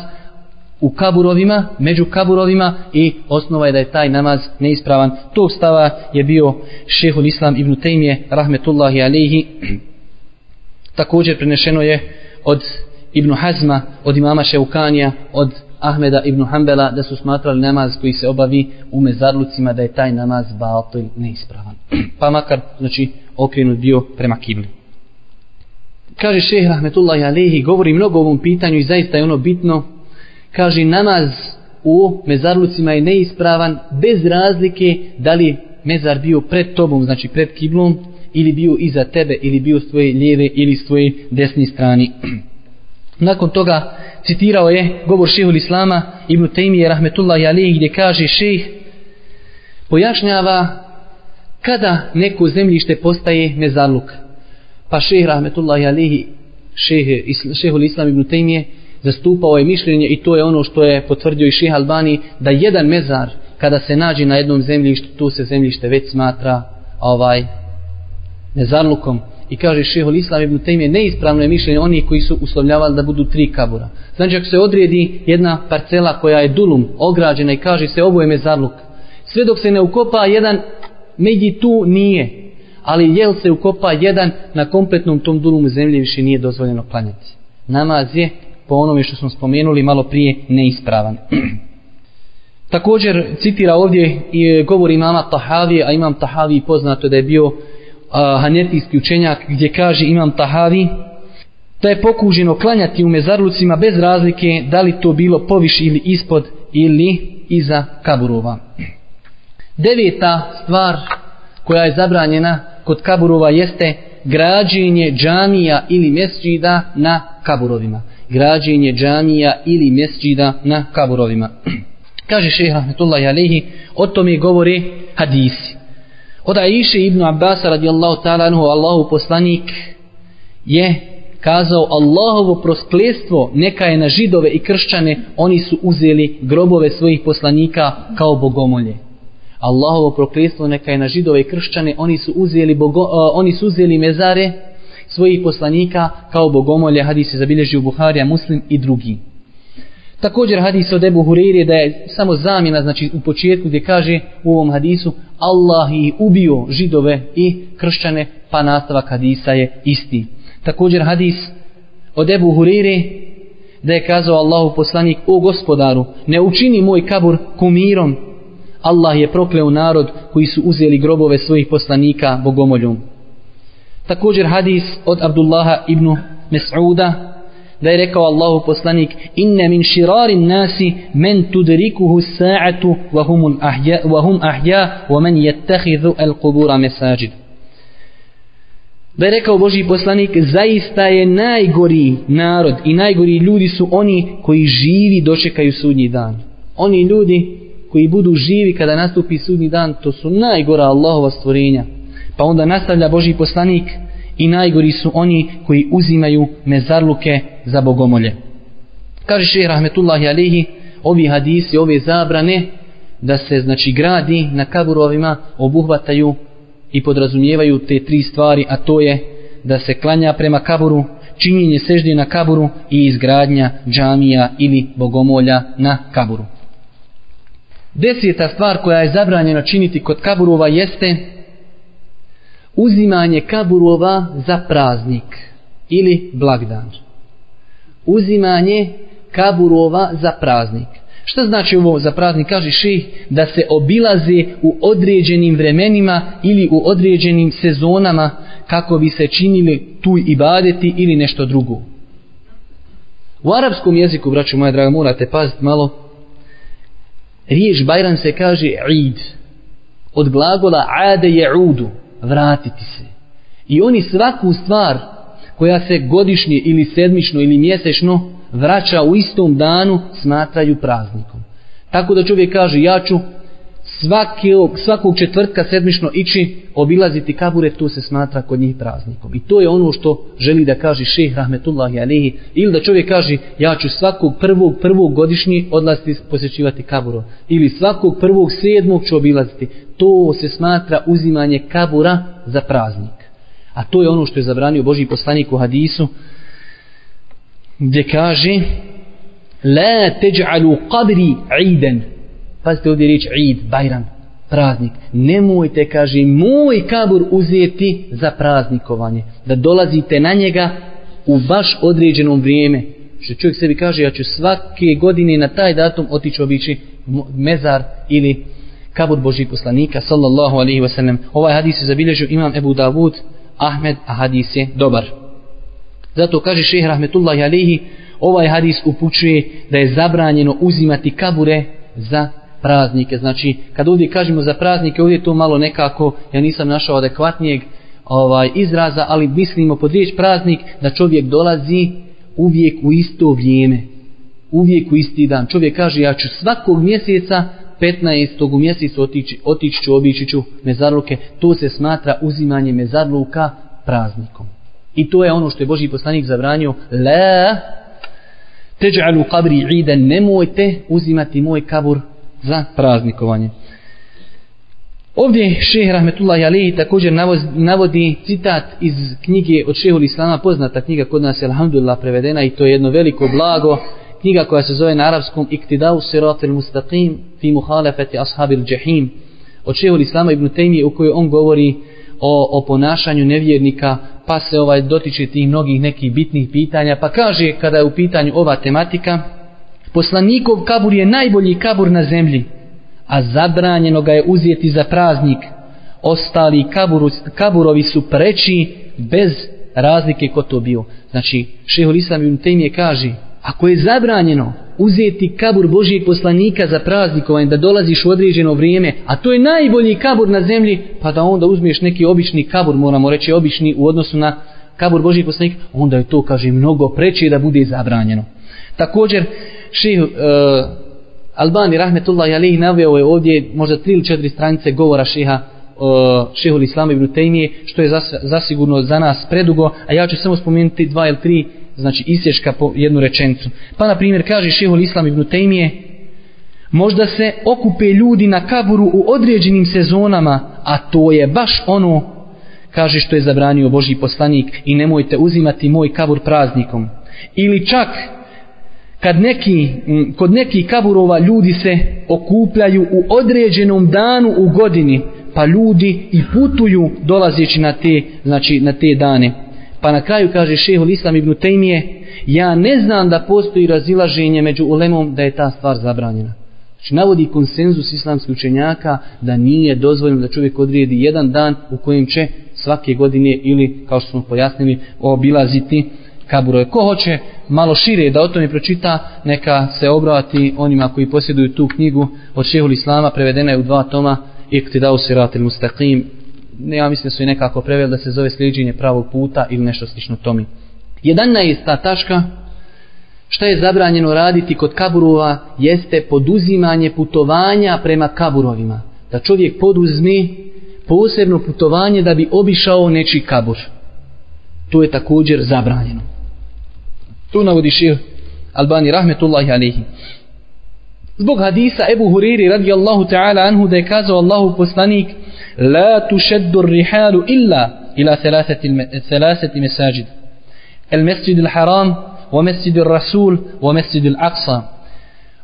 u kaburovima, među kaburovima i osnova je da je taj namaz neispravan. Tog stava je bio šehul Islam ibn Tejmije, rahmetullahi alihi. Također prenešeno je od Ibn Hazma, od imama Šeukanija, od Ahmeda ibn Hanbela da su smatrali namaz koji se obavi u mezarlucima da je taj namaz batil neispravan. pa makar, znači, okrenut bio prema kibli. Kaže šehr Rahmetullahi Alehi, govori mnogo o ovom pitanju i zaista je ono bitno. Kaže, namaz u mezarlucima je neispravan bez razlike da li mezar bio pred tobom, znači pred kiblom, ili bio iza tebe ili bio s tvoje lijeve ili s tvoje desne strani. Nakon toga citirao je govor šehul Islama Ibn Taymiye rahmetullahi alihi gdje kaže šeh pojašnjava kada neko zemljište postaje mezarluk. Pa šeh rahmetullahi alihi šeh, šehul Islam Ibn Taymiye zastupao je mišljenje i to je ono što je potvrdio i šeh Albani da jedan mezar kada se nađe na jednom zemljištu tu se zemljište već smatra ovaj mezarlukom i kaže šehol islam ibn Tejmije neispravno je mišljenje oni koji su uslovljavali da budu tri kabura. Znači ako se odredi jedna parcela koja je dulum, ograđena i kaže se ovo je mezarluk, sve dok se ne ukopa jedan, medji tu nije, ali jel se ukopa jedan na kompletnom tom dulumu zemlje više nije dozvoljeno klanjati. Namaz je, po onome što smo spomenuli malo prije, neispravan. Također citira ovdje i e, govori imama Tahavi, a imam Tahavi poznato da je bio a, hanefijski učenjak gdje kaže imam Tahavi da je pokuženo klanjati u mezarlucima bez razlike da li to bilo poviš ili ispod ili iza kaburova. Deveta stvar koja je zabranjena kod kaburova jeste građenje džamija ili mesđida na kaburovima. Građenje džamija ili mesđida na kaburovima. Kaže šehr Rahmetullahi Alehi, o tome govore hadisi. Od Aisha ibn Abbas radijallahu ta'ala anhu, Allahu poslanik je kazao Allahovo prosklestvo neka je na židove i kršćane, oni su uzeli grobove svojih poslanika kao bogomolje. Allahovo prokletstvo neka je na židove i kršćane, oni su uzeli, bogo, uh, oni su uzeli mezare svojih poslanika kao bogomolje, hadis se zabilježi u Buharija, Muslim i drugi. Također hadis od Ebu Hureyre da je samo zamjena, znači u početku gdje kaže u ovom hadisu Allah je ubio židove i kršćane, pa nastavak hadisa je isti. Također hadis od Ebu Hureyre da je kazao Allahu poslanik o gospodaru ne učini moj kabur kumirom Allah je prokleo narod koji su uzeli grobove svojih poslanika bogomoljom. Također hadis od Abdullaha ibn Mes'uda da je rekao Allahu poslanik inne min shirarin nasi men tudrikuhu sa'atu wa hum ahya wa hum ahya wa man yattakhidhu al-qubura masajid da je rekao Boži poslanik zaista je najgori narod i najgori ljudi su oni koji živi dočekaju sudnji dan oni ljudi koji budu živi kada nastupi sudnji dan, to su najgora Allahova stvorenja. Pa onda nastavlja Boži poslanik i najgori su oni koji uzimaju mezarluke za bogomolje. Kaže šehr Rahmetullahi Alihi, ovi hadisi, ove zabrane, da se znači gradi na kaburovima obuhvataju i podrazumijevaju te tri stvari, a to je da se klanja prema kaburu, činjenje sežde na kaburu i izgradnja džamija ili bogomolja na kaburu. Deseta stvar koja je zabranjena činiti kod kaburova jeste uzimanje kaburova za praznik ili blagdan. Uzimanje kaburova za praznik. Šta znači ovo za praznik? Kaže ši da se obilaze u određenim vremenima ili u određenim sezonama kako bi se činili tu ibadeti ili nešto drugo. U arapskom jeziku, braću moja draga, morate paziti malo, riječ Bajram se kaže id. Od glagola ade je udu, vratiti se. I oni svaku stvar koja se godišnje ili sedmično ili mjesečno vraća u istom danu smatraju praznikom. Tako da čovjek kaže ja ću svakog, svakog četvrtka sedmično ići obilaziti kabure, to se smatra kod njih praznikom. I to je ono što želi da kaže šeh rahmetullahi alihi, ili da čovjek kaže ja ću svakog prvog, prvog godišnji odlasti posjećivati kaburo. Ili svakog prvog sedmog ću obilaziti. To se smatra uzimanje kabura za praznik. A to je ono što je zabranio Boži poslanik u hadisu, gdje kaže La teđalu qabri iden Pazite ovdje riječ Eid, Bajram, praznik. Nemojte, kaže, moj kabur uzeti za praznikovanje. Da dolazite na njega u baš određenom vrijeme. Što čovjek sebi kaže, ja ću svake godine na taj datum otići obići mezar ili kabur Božih poslanika, sallallahu alaihi wasallam. Ovaj hadis je zabilježio imam Ebu Davud, Ahmed, a hadis je dobar. Zato kaže šehr Rahmetullahi alaihi, ovaj hadis upućuje da je zabranjeno uzimati kabure za praznike. Znači, kad ovdje kažemo za praznike, ovdje to malo nekako, ja nisam našao adekvatnijeg ovaj izraza, ali mislimo pod riječ praznik da čovjek dolazi uvijek u isto vrijeme. Uvijek u isti dan. Čovjek kaže, ja ću svakog mjeseca 15. u mjesecu otići, otići ću, obići ću mezarluke. To se smatra uzimanje mezarluka praznikom. I to je ono što je Boži poslanik zabranio. La teđalu kabri idan, nemojte uzimati moj kabur za praznikovanje. Ovdje šeh Rahmetullahi Alihi također navodi citat iz knjige od šehul Islama, poznata knjiga kod nas je Alhamdulillah prevedena i to je jedno veliko blago, knjiga koja se zove na arapskom Iktidau sirat il mustaqim fi muhalefeti ashabil džahim od šehul Islama ibn Taymi u kojoj on govori o, o ponašanju nevjernika pa se ovaj dotiče tih mnogih nekih bitnih pitanja pa kaže kada je u pitanju ova tematika Poslanikov kabur je najbolji kabur na zemlji, a zabranjeno ga je uzeti za praznik. Ostali kaburu, kaburovi su preči bez razlike ko to bio. znači šehol Islam ibn Tejmije kaže ako je zabranjeno uzeti kabur Božijeg poslanika za praznikovanje da dolaziš u određeno vrijeme a to je najbolji kabur na zemlji pa da onda uzmeš neki obični kabur moramo reći obični u odnosu na kabur Božijeg poslanika onda je to kaže mnogo preče da bude zabranjeno također ših uh, e, Albani rahmetullahi alihi naveo je ovdje možda tri ili četiri stranice govora šeha e, šehol Islama ibn Tejmije, što je zasigurno za nas predugo, a ja ću samo spomenuti dva ili tri, znači isješka po jednu rečenicu. Pa na primjer kaže šehol Islam ibn Tejmije, možda se okupe ljudi na kaburu u određenim sezonama, a to je baš ono, kaže što je zabranio Boži poslanik i nemojte uzimati moj kabur praznikom. Ili čak kad neki, mm, kod nekih kaburova ljudi se okupljaju u određenom danu u godini, pa ljudi i putuju dolazeći na te, znači na te dane. Pa na kraju kaže šehol Islam ibn Tejmije, ja ne znam da postoji razilaženje među ulemom da je ta stvar zabranjena. Znači navodi konsenzus islamskih učenjaka da nije dozvoljeno da čovjek odrijedi jedan dan u kojem će svake godine ili kao što smo pojasnili obilaziti kaburove. Ko hoće malo šire da o tome pročita, neka se obrati onima koji posjeduju tu knjigu od Šehul Islama, prevedena je u dva toma, iktidau siratil mustaqim ja mislim da su i nekako preveli da se zove sliđenje pravog puta ili nešto slično tomi. Jedna je ta taška šta je zabranjeno raditi kod kaburova jeste poduzimanje putovanja prema kaburovima. Da čovjek poduzmi posebno putovanje da bi obišao nečiji kabur. To je također zabranjeno. Tu navodi šir Albani rahmetullahi alihi. Zbog hadisa Ebu Huriri radijallahu ta'ala anhu da je kazao Allahu poslanik La tušeddu rihalu illa ila selaseti mesajid. El mesjid il haram, wa mesjid il rasul, wa mesjid il aqsa.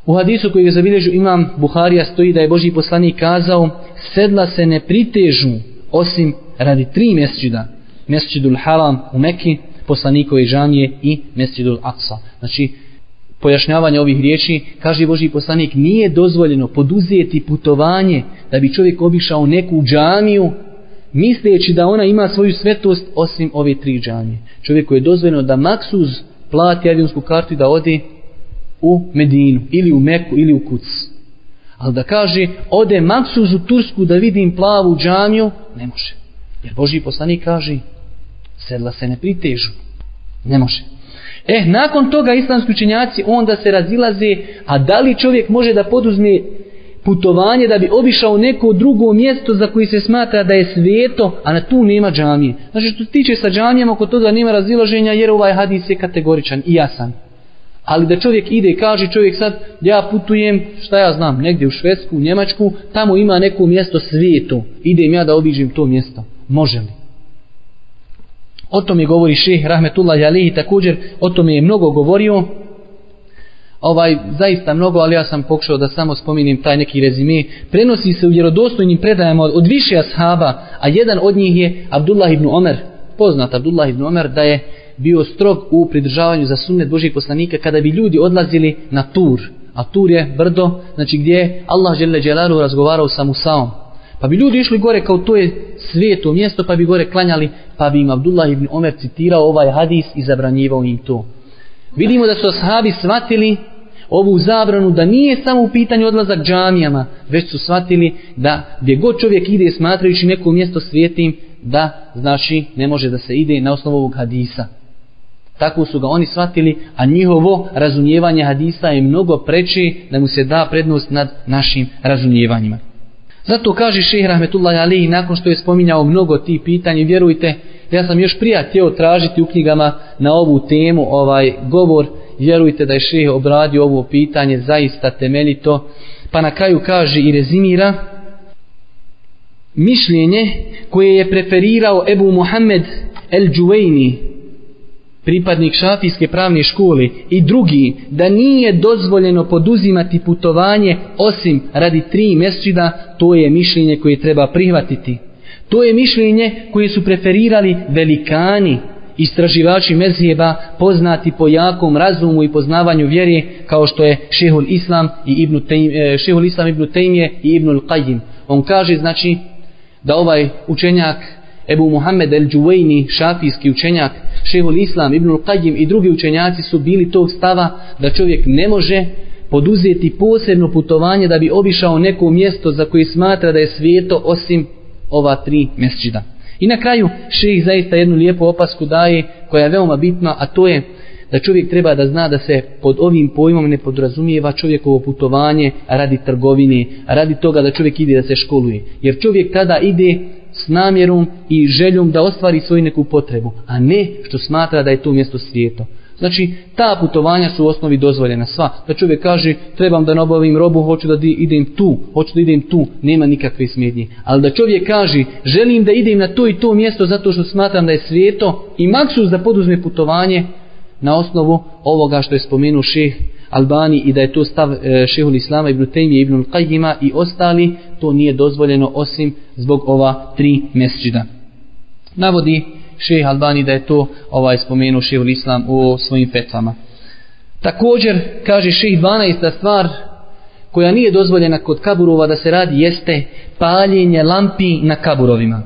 U hadisu koji je zabilježu imam Buharija stoji da je Boži poslanik kazao sedla se ne pritežu osim radi tri mesjida. Mesjidul haram u Mekki, poslanikove džamije i mesjidul Aksa. Znači, pojašnjavanja ovih riječi, kaže Boži poslanik, nije dozvoljeno poduzijeti putovanje da bi čovjek obišao neku džamiju, misleći da ona ima svoju svetost osim ove tri džamije. Čovjeku je dozvoljeno da maksuz plati avionsku kartu i da ode u Medinu, ili u Meku, ili u Kuc. Ali da kaže, ode maksuz u Tursku da vidim plavu džamiju, ne može. Jer Boži poslanik kaže, sedla se ne pritežu. Ne može. Eh, nakon toga islamski učenjaci onda se razilaze, a da li čovjek može da poduzme putovanje da bi obišao neko drugo mjesto za koji se smatra da je sveto, a na tu nema džamije. Znači što se tiče sa džamijama, oko toga nema razilaženja jer ovaj hadis je kategoričan i jasan. Ali da čovjek ide i kaže čovjek sad, ja putujem, šta ja znam, negdje u Švedsku, u Njemačku, tamo ima neko mjesto svijetu, idem ja da obiđem to mjesto. Može li? O tome govori šeh Rahmetullah Jalihi također, o tome je mnogo govorio. Ovaj, zaista mnogo, ali ja sam pokušao da samo spominim taj neki rezime. Prenosi se u vjerodostojnim predajama od, od više ashaba, a jedan od njih je Abdullah ibn Omer, poznat Abdullah ibn Omer, da je bio strog u pridržavanju za sunnet Božih poslanika kada bi ljudi odlazili na tur. A tur je brdo, znači gdje Allah žele dželalu razgovarao sa Musaom. Pa bi ljudi išli gore kao to je sveto mjesto, pa bi gore klanjali, pa bi im Abdullah ibn Omer citirao ovaj hadis i zabranjivao im to. Vidimo da su ashabi shvatili ovu zabranu da nije samo u pitanju odlazak džamijama, već su shvatili da gdje god čovjek ide smatrajući neko mjesto svijetim, da znači ne može da se ide na osnovu ovog hadisa. Tako su ga oni shvatili, a njihovo razumijevanje hadisa je mnogo preči da mu se da prednost nad našim razumijevanjima. Zato kaže šehr Rahmetullahi Ali nakon što je spominjao mnogo tih pitanja, vjerujte, ja sam još prija htio tražiti u knjigama na ovu temu ovaj govor, vjerujte da je šehr obradio ovo pitanje zaista temeljito, pa na kraju kaže i rezimira mišljenje koje je preferirao Ebu Muhammed El Džuvejni, pripadnik šafijske pravne škole i drugi da nije dozvoljeno poduzimati putovanje osim radi tri mjeseca, to je mišljenje koje treba prihvatiti. To je mišljenje koje su preferirali velikani, istraživači mezijeba poznati po jakom razumu i poznavanju vjere kao što je šehul Islam i Ibn Tejm, šehul Islam Ibn Tejmije i Ibn Al-Qajim. On kaže znači da ovaj učenjak Ebu Muhammed el-đuvejni, šafijski učenjak, šehol Islam, Ibnul Qajim i drugi učenjaci su bili tog stava da čovjek ne može poduzeti posebno putovanje da bi obišao neko mjesto za koje smatra da je svijeto osim ova tri mesčida. I na kraju šejih zaista jednu lijepu opasku daje koja je veoma bitna, a to je da čovjek treba da zna da se pod ovim pojmom ne podrazumijeva čovjekovo putovanje radi trgovine, radi toga da čovjek ide da se školuje. Jer čovjek tada ide s namjerom i željom da ostvari svoju neku potrebu, a ne što smatra da je to mjesto svijeto. Znači, ta putovanja su u osnovi dozvoljena sva. Da čovjek kaže, trebam da nabavim robu, hoću da idem tu, hoću da idem tu, nema nikakve smjednje. Ali da čovjek kaže, želim da idem na to i to mjesto zato što smatram da je svijeto i maksus da poduzme putovanje na osnovu ovoga što je spomenuo šeh Albani i da je to stav e, šehul Islama ibn Tejmije ibn Qajima i ostali, to nije dozvoljeno osim zbog ova tri mesđida. Navodi šeh Albani da je to ovaj spomenuo šehul Islam u svojim fetvama. Također, kaže šeh 12. stvar koja nije dozvoljena kod kaburova da se radi jeste paljenje lampi na kaburovima.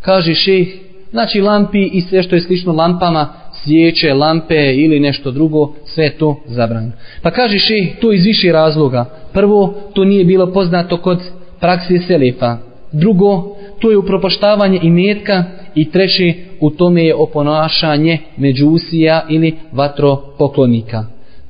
Kaže šeh, znači lampi i sve što je slično lampama, svijeće, lampe ili nešto drugo, sve to zabranjeno. Pa kaže šeh, to iz više razloga. Prvo, to nije bilo poznato kod praksi Selefa. Drugo, to je upropoštavanje i metka i treći u tome je oponašanje međusija ili vatropoklonika.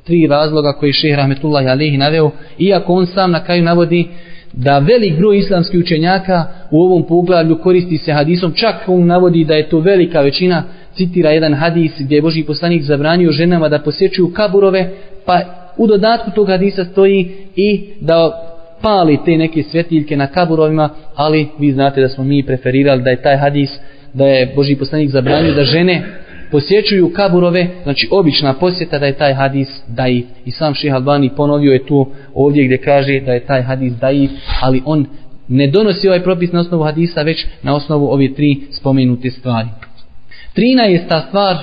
Tri razloga koji šeh Rahmetullah Alehi naveo, iako on sam na kraju navodi da velik broj islamskih učenjaka u ovom poglavlju koristi se hadisom, čak on navodi da je to velika većina, citira jedan hadis gdje je Boži poslanik zabranio ženama da posjećuju kaburove, pa u dodatku tog hadisa stoji i da pali te neke svjetiljke na kaburovima, ali vi znate da smo mi preferirali da je taj hadis, da je Boži poslanik zabranio da žene posjećuju kaburove, znači obična posjeta da je taj hadis daif. I sam ših Albani ponovio je tu ovdje gdje kaže da je taj hadis daif, ali on ne donosi ovaj propis na osnovu hadisa, već na osnovu ove tri spomenute stvari. Trina je ta stvar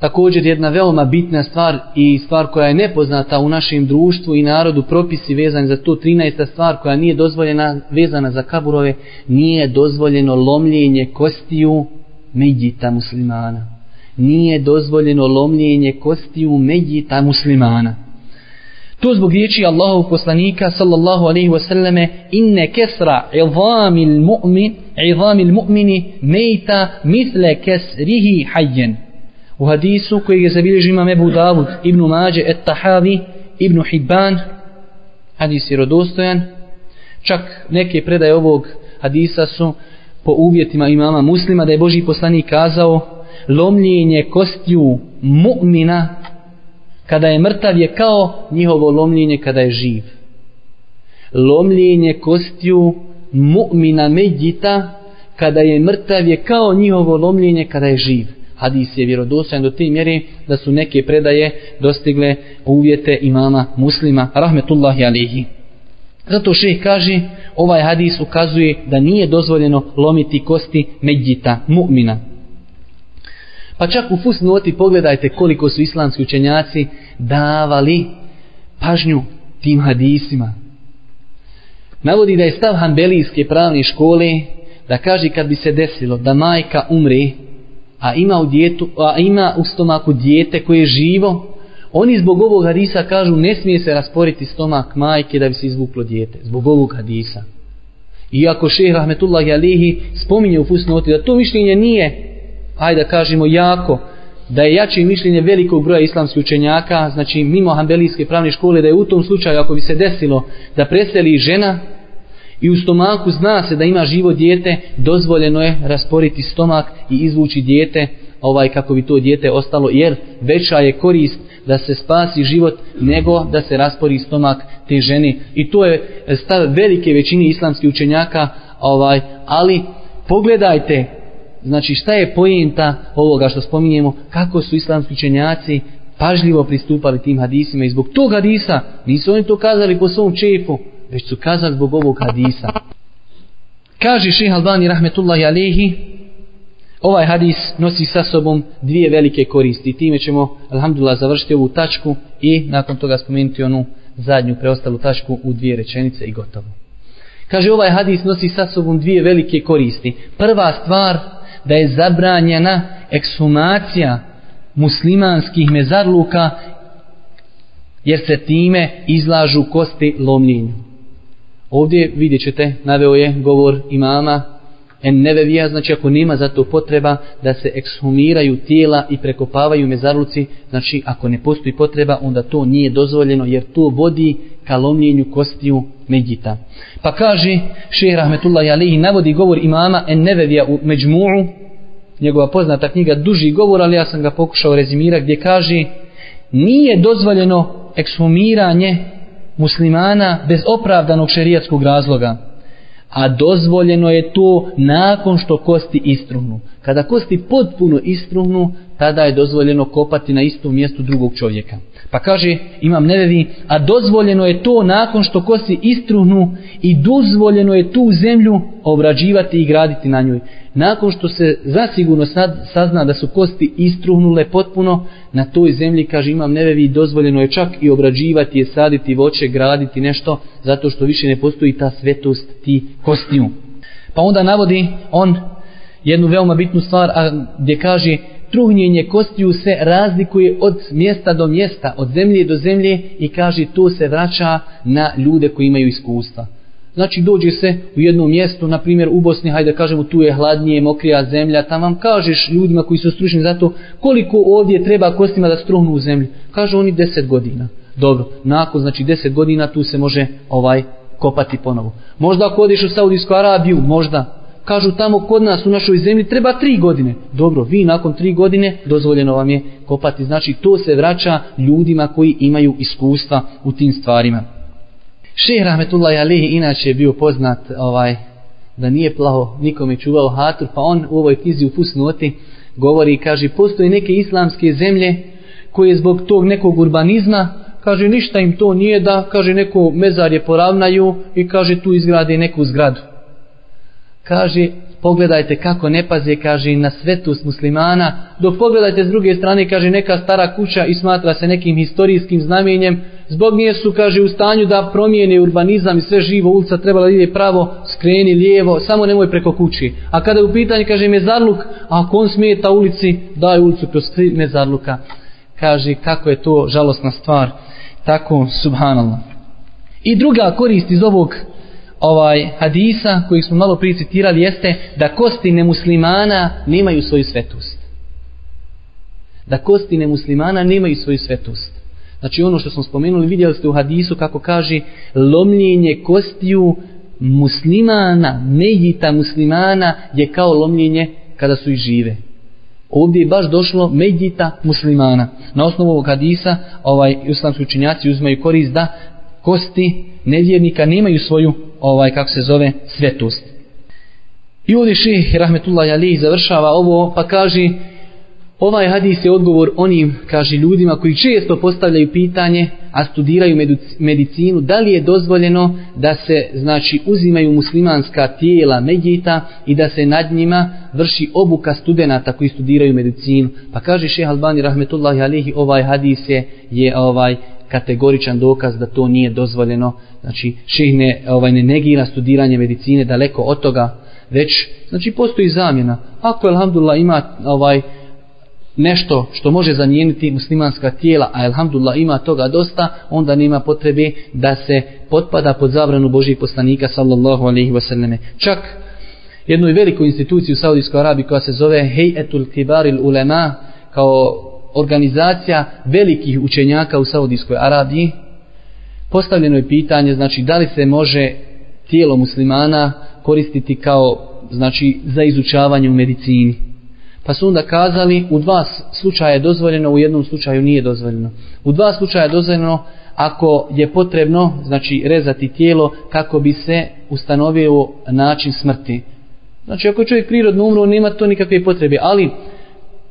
također jedna veoma bitna stvar i stvar koja je nepoznata u našem društvu i narodu propisi vezani za to 13. stvar koja nije dozvoljena vezana za kaburove nije dozvoljeno lomljenje kostiju medjita muslimana nije dozvoljeno lomljenje kostiju medjita muslimana to zbog riječi Allahov poslanika sallallahu alaihi wasallame inne kesra idhamil mu'min idhamil mu'mini mejta misle kesrihi hajjen u hadisu koji je zabilježio imam Ebu Davud, Ibn Mađe, Et Tahavi, Ibn Hibban, hadis je rodostojan, čak neke predaje ovog hadisa su po uvjetima imama muslima da je Boži poslanik kazao lomljenje kostiju mu'mina kada je mrtav je kao njihovo lomljenje kada je živ. Lomljenje kostiju mu'mina medjita kada je mrtav je kao njihovo lomljenje kada je živ. Hadis je vjerodostojan do te mjere da su neke predaje dostigle uvjete imama muslima rahmetullahi alihi zato šeh kaže ovaj hadis ukazuje da nije dozvoljeno lomiti kosti medjita, mu'mina pa čak u fusnoti pogledajte koliko su islamski učenjaci davali pažnju tim hadisima navodi da je stav hanbelijske pravne škole da kaže kad bi se desilo da majka umre a ima u, djetu, a ima u stomaku dijete koje je živo, oni zbog ovog hadisa kažu ne smije se rasporiti stomak majke da bi se izvuklo dijete. Zbog ovog hadisa. Iako šehr Rahmetullah Alihi spominje u fusnoti da to mišljenje nije, ajde da kažemo jako, da je jače mišljenje velikog broja islamskih učenjaka, znači mimo Hanbelijske pravne škole, da je u tom slučaju ako bi se desilo da preseli žena, i u stomaku zna se da ima živo dijete, dozvoljeno je rasporiti stomak i izvući dijete ovaj kako bi to dijete ostalo, jer veća je korist da se spasi život nego da se raspori stomak te žene. I to je stav velike većine islamskih učenjaka, ovaj, ali pogledajte znači šta je pojenta ovoga što spominjemo, kako su islamski učenjaci pažljivo pristupali tim hadisima i zbog tog hadisa nisu oni to kazali po svom čefu, već su kazali zbog ovog hadisa. Kaže Ših Albani rahmetullahi alehi, ovaj hadis nosi sa sobom dvije velike koristi. Time ćemo, alhamdulillah, završiti ovu tačku i nakon toga spomenuti onu zadnju preostalu tačku u dvije rečenice i gotovo. Kaže ovaj hadis nosi sa sobom dvije velike koristi. Prva stvar da je zabranjena ekshumacija muslimanskih mezarluka jer se time izlažu kosti lomljenju. Ovdje vidjet ćete, naveo je govor imama en nevevija, znači ako nema za to potreba da se ekshumiraju tijela i prekopavaju mezarluci, znači ako ne postoji potreba, onda to nije dozvoljeno jer to vodi ka lomljenju kostiju Medjita. Pa kaže šehr Rahmetullahi Alihi, navodi govor imama en nevevija u Međmu'u, njegova poznata knjiga, duži govor, ali ja sam ga pokušao rezimirati, gdje kaže nije dozvoljeno ekshumiranje muslimana bez opravdanog šerijatskog razloga a dozvoljeno je to nakon što kosti istruhnu. Kada kosti potpuno istruhnu, tada je dozvoljeno kopati na istom mjestu drugog čovjeka. Pa kaže, imam nevevi, a dozvoljeno je to nakon što kosti istruhnu i dozvoljeno je tu zemlju obrađivati i graditi na njoj. Nakon što se zasigurno sad sazna da su kosti istruhnule potpuno, na toj zemlji, kaže, imam nevevi, dozvoljeno je čak i obrađivati, je saditi voće, graditi nešto, zato što više ne postoji ta svetost ti kostiju. Pa onda navodi on jednu veoma bitnu stvar, a gdje kaže, truhnjenje kostiju se razlikuje od mjesta do mjesta, od zemlje do zemlje i kaže to se vraća na ljude koji imaju iskustva. Znači dođe se u jedno mjesto, na primjer u Bosni, hajde kažemo tu je hladnije, mokrija zemlja, tam vam kažeš ljudima koji su stručni za to koliko ovdje treba kostima da struhnu u zemlju. Kažu oni 10 godina. Dobro, nakon znači 10 godina tu se može ovaj kopati ponovo. Možda ako odiš u Saudijsku Arabiju, možda kažu tamo kod nas u našoj zemlji treba tri godine. Dobro, vi nakon tri godine dozvoljeno vam je kopati. Znači to se vraća ljudima koji imaju iskustva u tim stvarima. Šeh Rahmetullahi Alihi inače je bio poznat ovaj da nije plaho nikome čuvao hatur, pa on u ovoj knjizi u Fusnoti govori i kaže postoje neke islamske zemlje koje zbog tog nekog urbanizma kaže ništa im to nije da kaže neko mezar je poravnaju i kaže tu izgrade neku zgradu kaže pogledajte kako ne paze kaže na svetost muslimana. Dok pogledajte s druge strane kaže neka stara kuća i smatra se nekim historijskim znamenjem. Zbog nje su kaže u stanju da promijene urbanizam i sve živo ulica trebala ide pravo skreni lijevo samo nemoj preko kući a kada u pitanju kaže mezarluk ako on smeta ulici daj ulicu kroz mezarluka. Kaže kako je to žalosna stvar. Tako subhanallah. I druga korist iz ovog ovaj hadisa koji smo malo prije citirali jeste da kosti nemuslimana nemaju svoju svetost. Da kosti nemuslimana nemaju svoju svetost. Znači ono što smo spomenuli, vidjeli ste u hadisu kako kaže lomljenje kostiju muslimana, medjita muslimana je kao lomljenje kada su i žive. Ovdje je baš došlo medjita muslimana. Na osnovu ovog hadisa ovaj, islamski učinjaci uzmaju korist da kosti nevjernika nemaju svoju ovaj kako se zove svetost. I ovdje ših rahmetullahi ali završava ovo pa kaže ovaj hadis je odgovor onim kaže ljudima koji često postavljaju pitanje a studiraju medicinu da li je dozvoljeno da se znači uzimaju muslimanska tijela medjita i da se nad njima vrši obuka studenata koji studiraju medicinu pa kaže šeha Albani rahmetullahi alihi ovaj hadis je, je ovaj kategoričan dokaz da to nije dozvoljeno. Znači, ših ne, ovaj, ne negira studiranje medicine daleko od toga, već, znači, postoji zamjena. Ako, alhamdulillah, ima ovaj, nešto što može zamijeniti muslimanska tijela, a alhamdulillah ima toga dosta, onda nema potrebe da se potpada pod zabranu Božih poslanika sallallahu alaihi wasallame. Čak jednu veliku instituciju u Saudijskoj Arabiji koja se zove Heyetul Kibaril Ulema kao organizacija velikih učenjaka u Saudijskoj Arabiji, postavljeno je pitanje, znači, da li se može tijelo muslimana koristiti kao, znači, za izučavanje u medicini. Pa su onda kazali, u dva slučaja je dozvoljeno, u jednom slučaju nije dozvoljeno. U dva slučaja je dozvoljeno ako je potrebno, znači, rezati tijelo kako bi se ustanovio način smrti. Znači, ako je čovjek prirodno umro, nema to nikakve potrebe, ali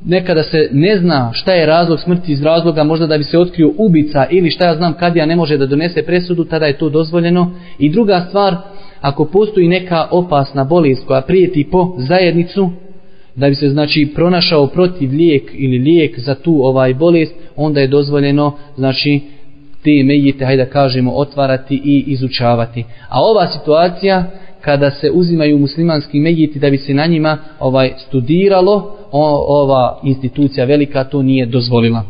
nekada se ne zna šta je razlog smrti iz razloga možda da bi se otkrio ubica ili šta ja znam kad ja ne može da donese presudu, tada je to dozvoljeno. I druga stvar, ako postoji neka opasna bolest koja prijeti po zajednicu, da bi se znači pronašao protiv lijek ili lijek za tu ovaj bolest, onda je dozvoljeno znači te mejite, hajde da kažemo, otvarati i izučavati. A ova situacija, kada se uzimaju muslimanski mejiti da bi se na njima ovaj studiralo, o, ova institucija velika to nije dozvolila.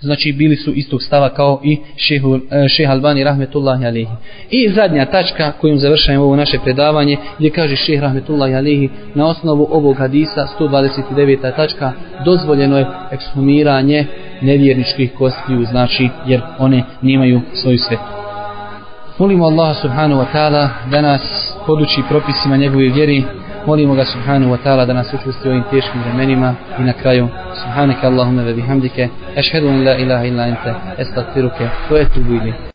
Znači bili su istog stava kao i šehu, e, šeh Albani rahmetullahi alihi. I zadnja tačka kojom završajem ovo naše predavanje gdje kaže šeh rahmetullahi alihi na osnovu ovog hadisa 129. tačka dozvoljeno je ekshumiranje nevjerničkih kostiju znači jer one nemaju svoju svetu. Molimo Allaha subhanahu wa ta'ala da nas poduči propisima njegove vjeri molimo ga subhanahu wa ta'ala da nas učvrsti u ovim teškim vremenima i na kraju subhanaka Allahumma ve bihamdike ashhadu an la ilaha illa anta astaghfiruka wa atubu bili.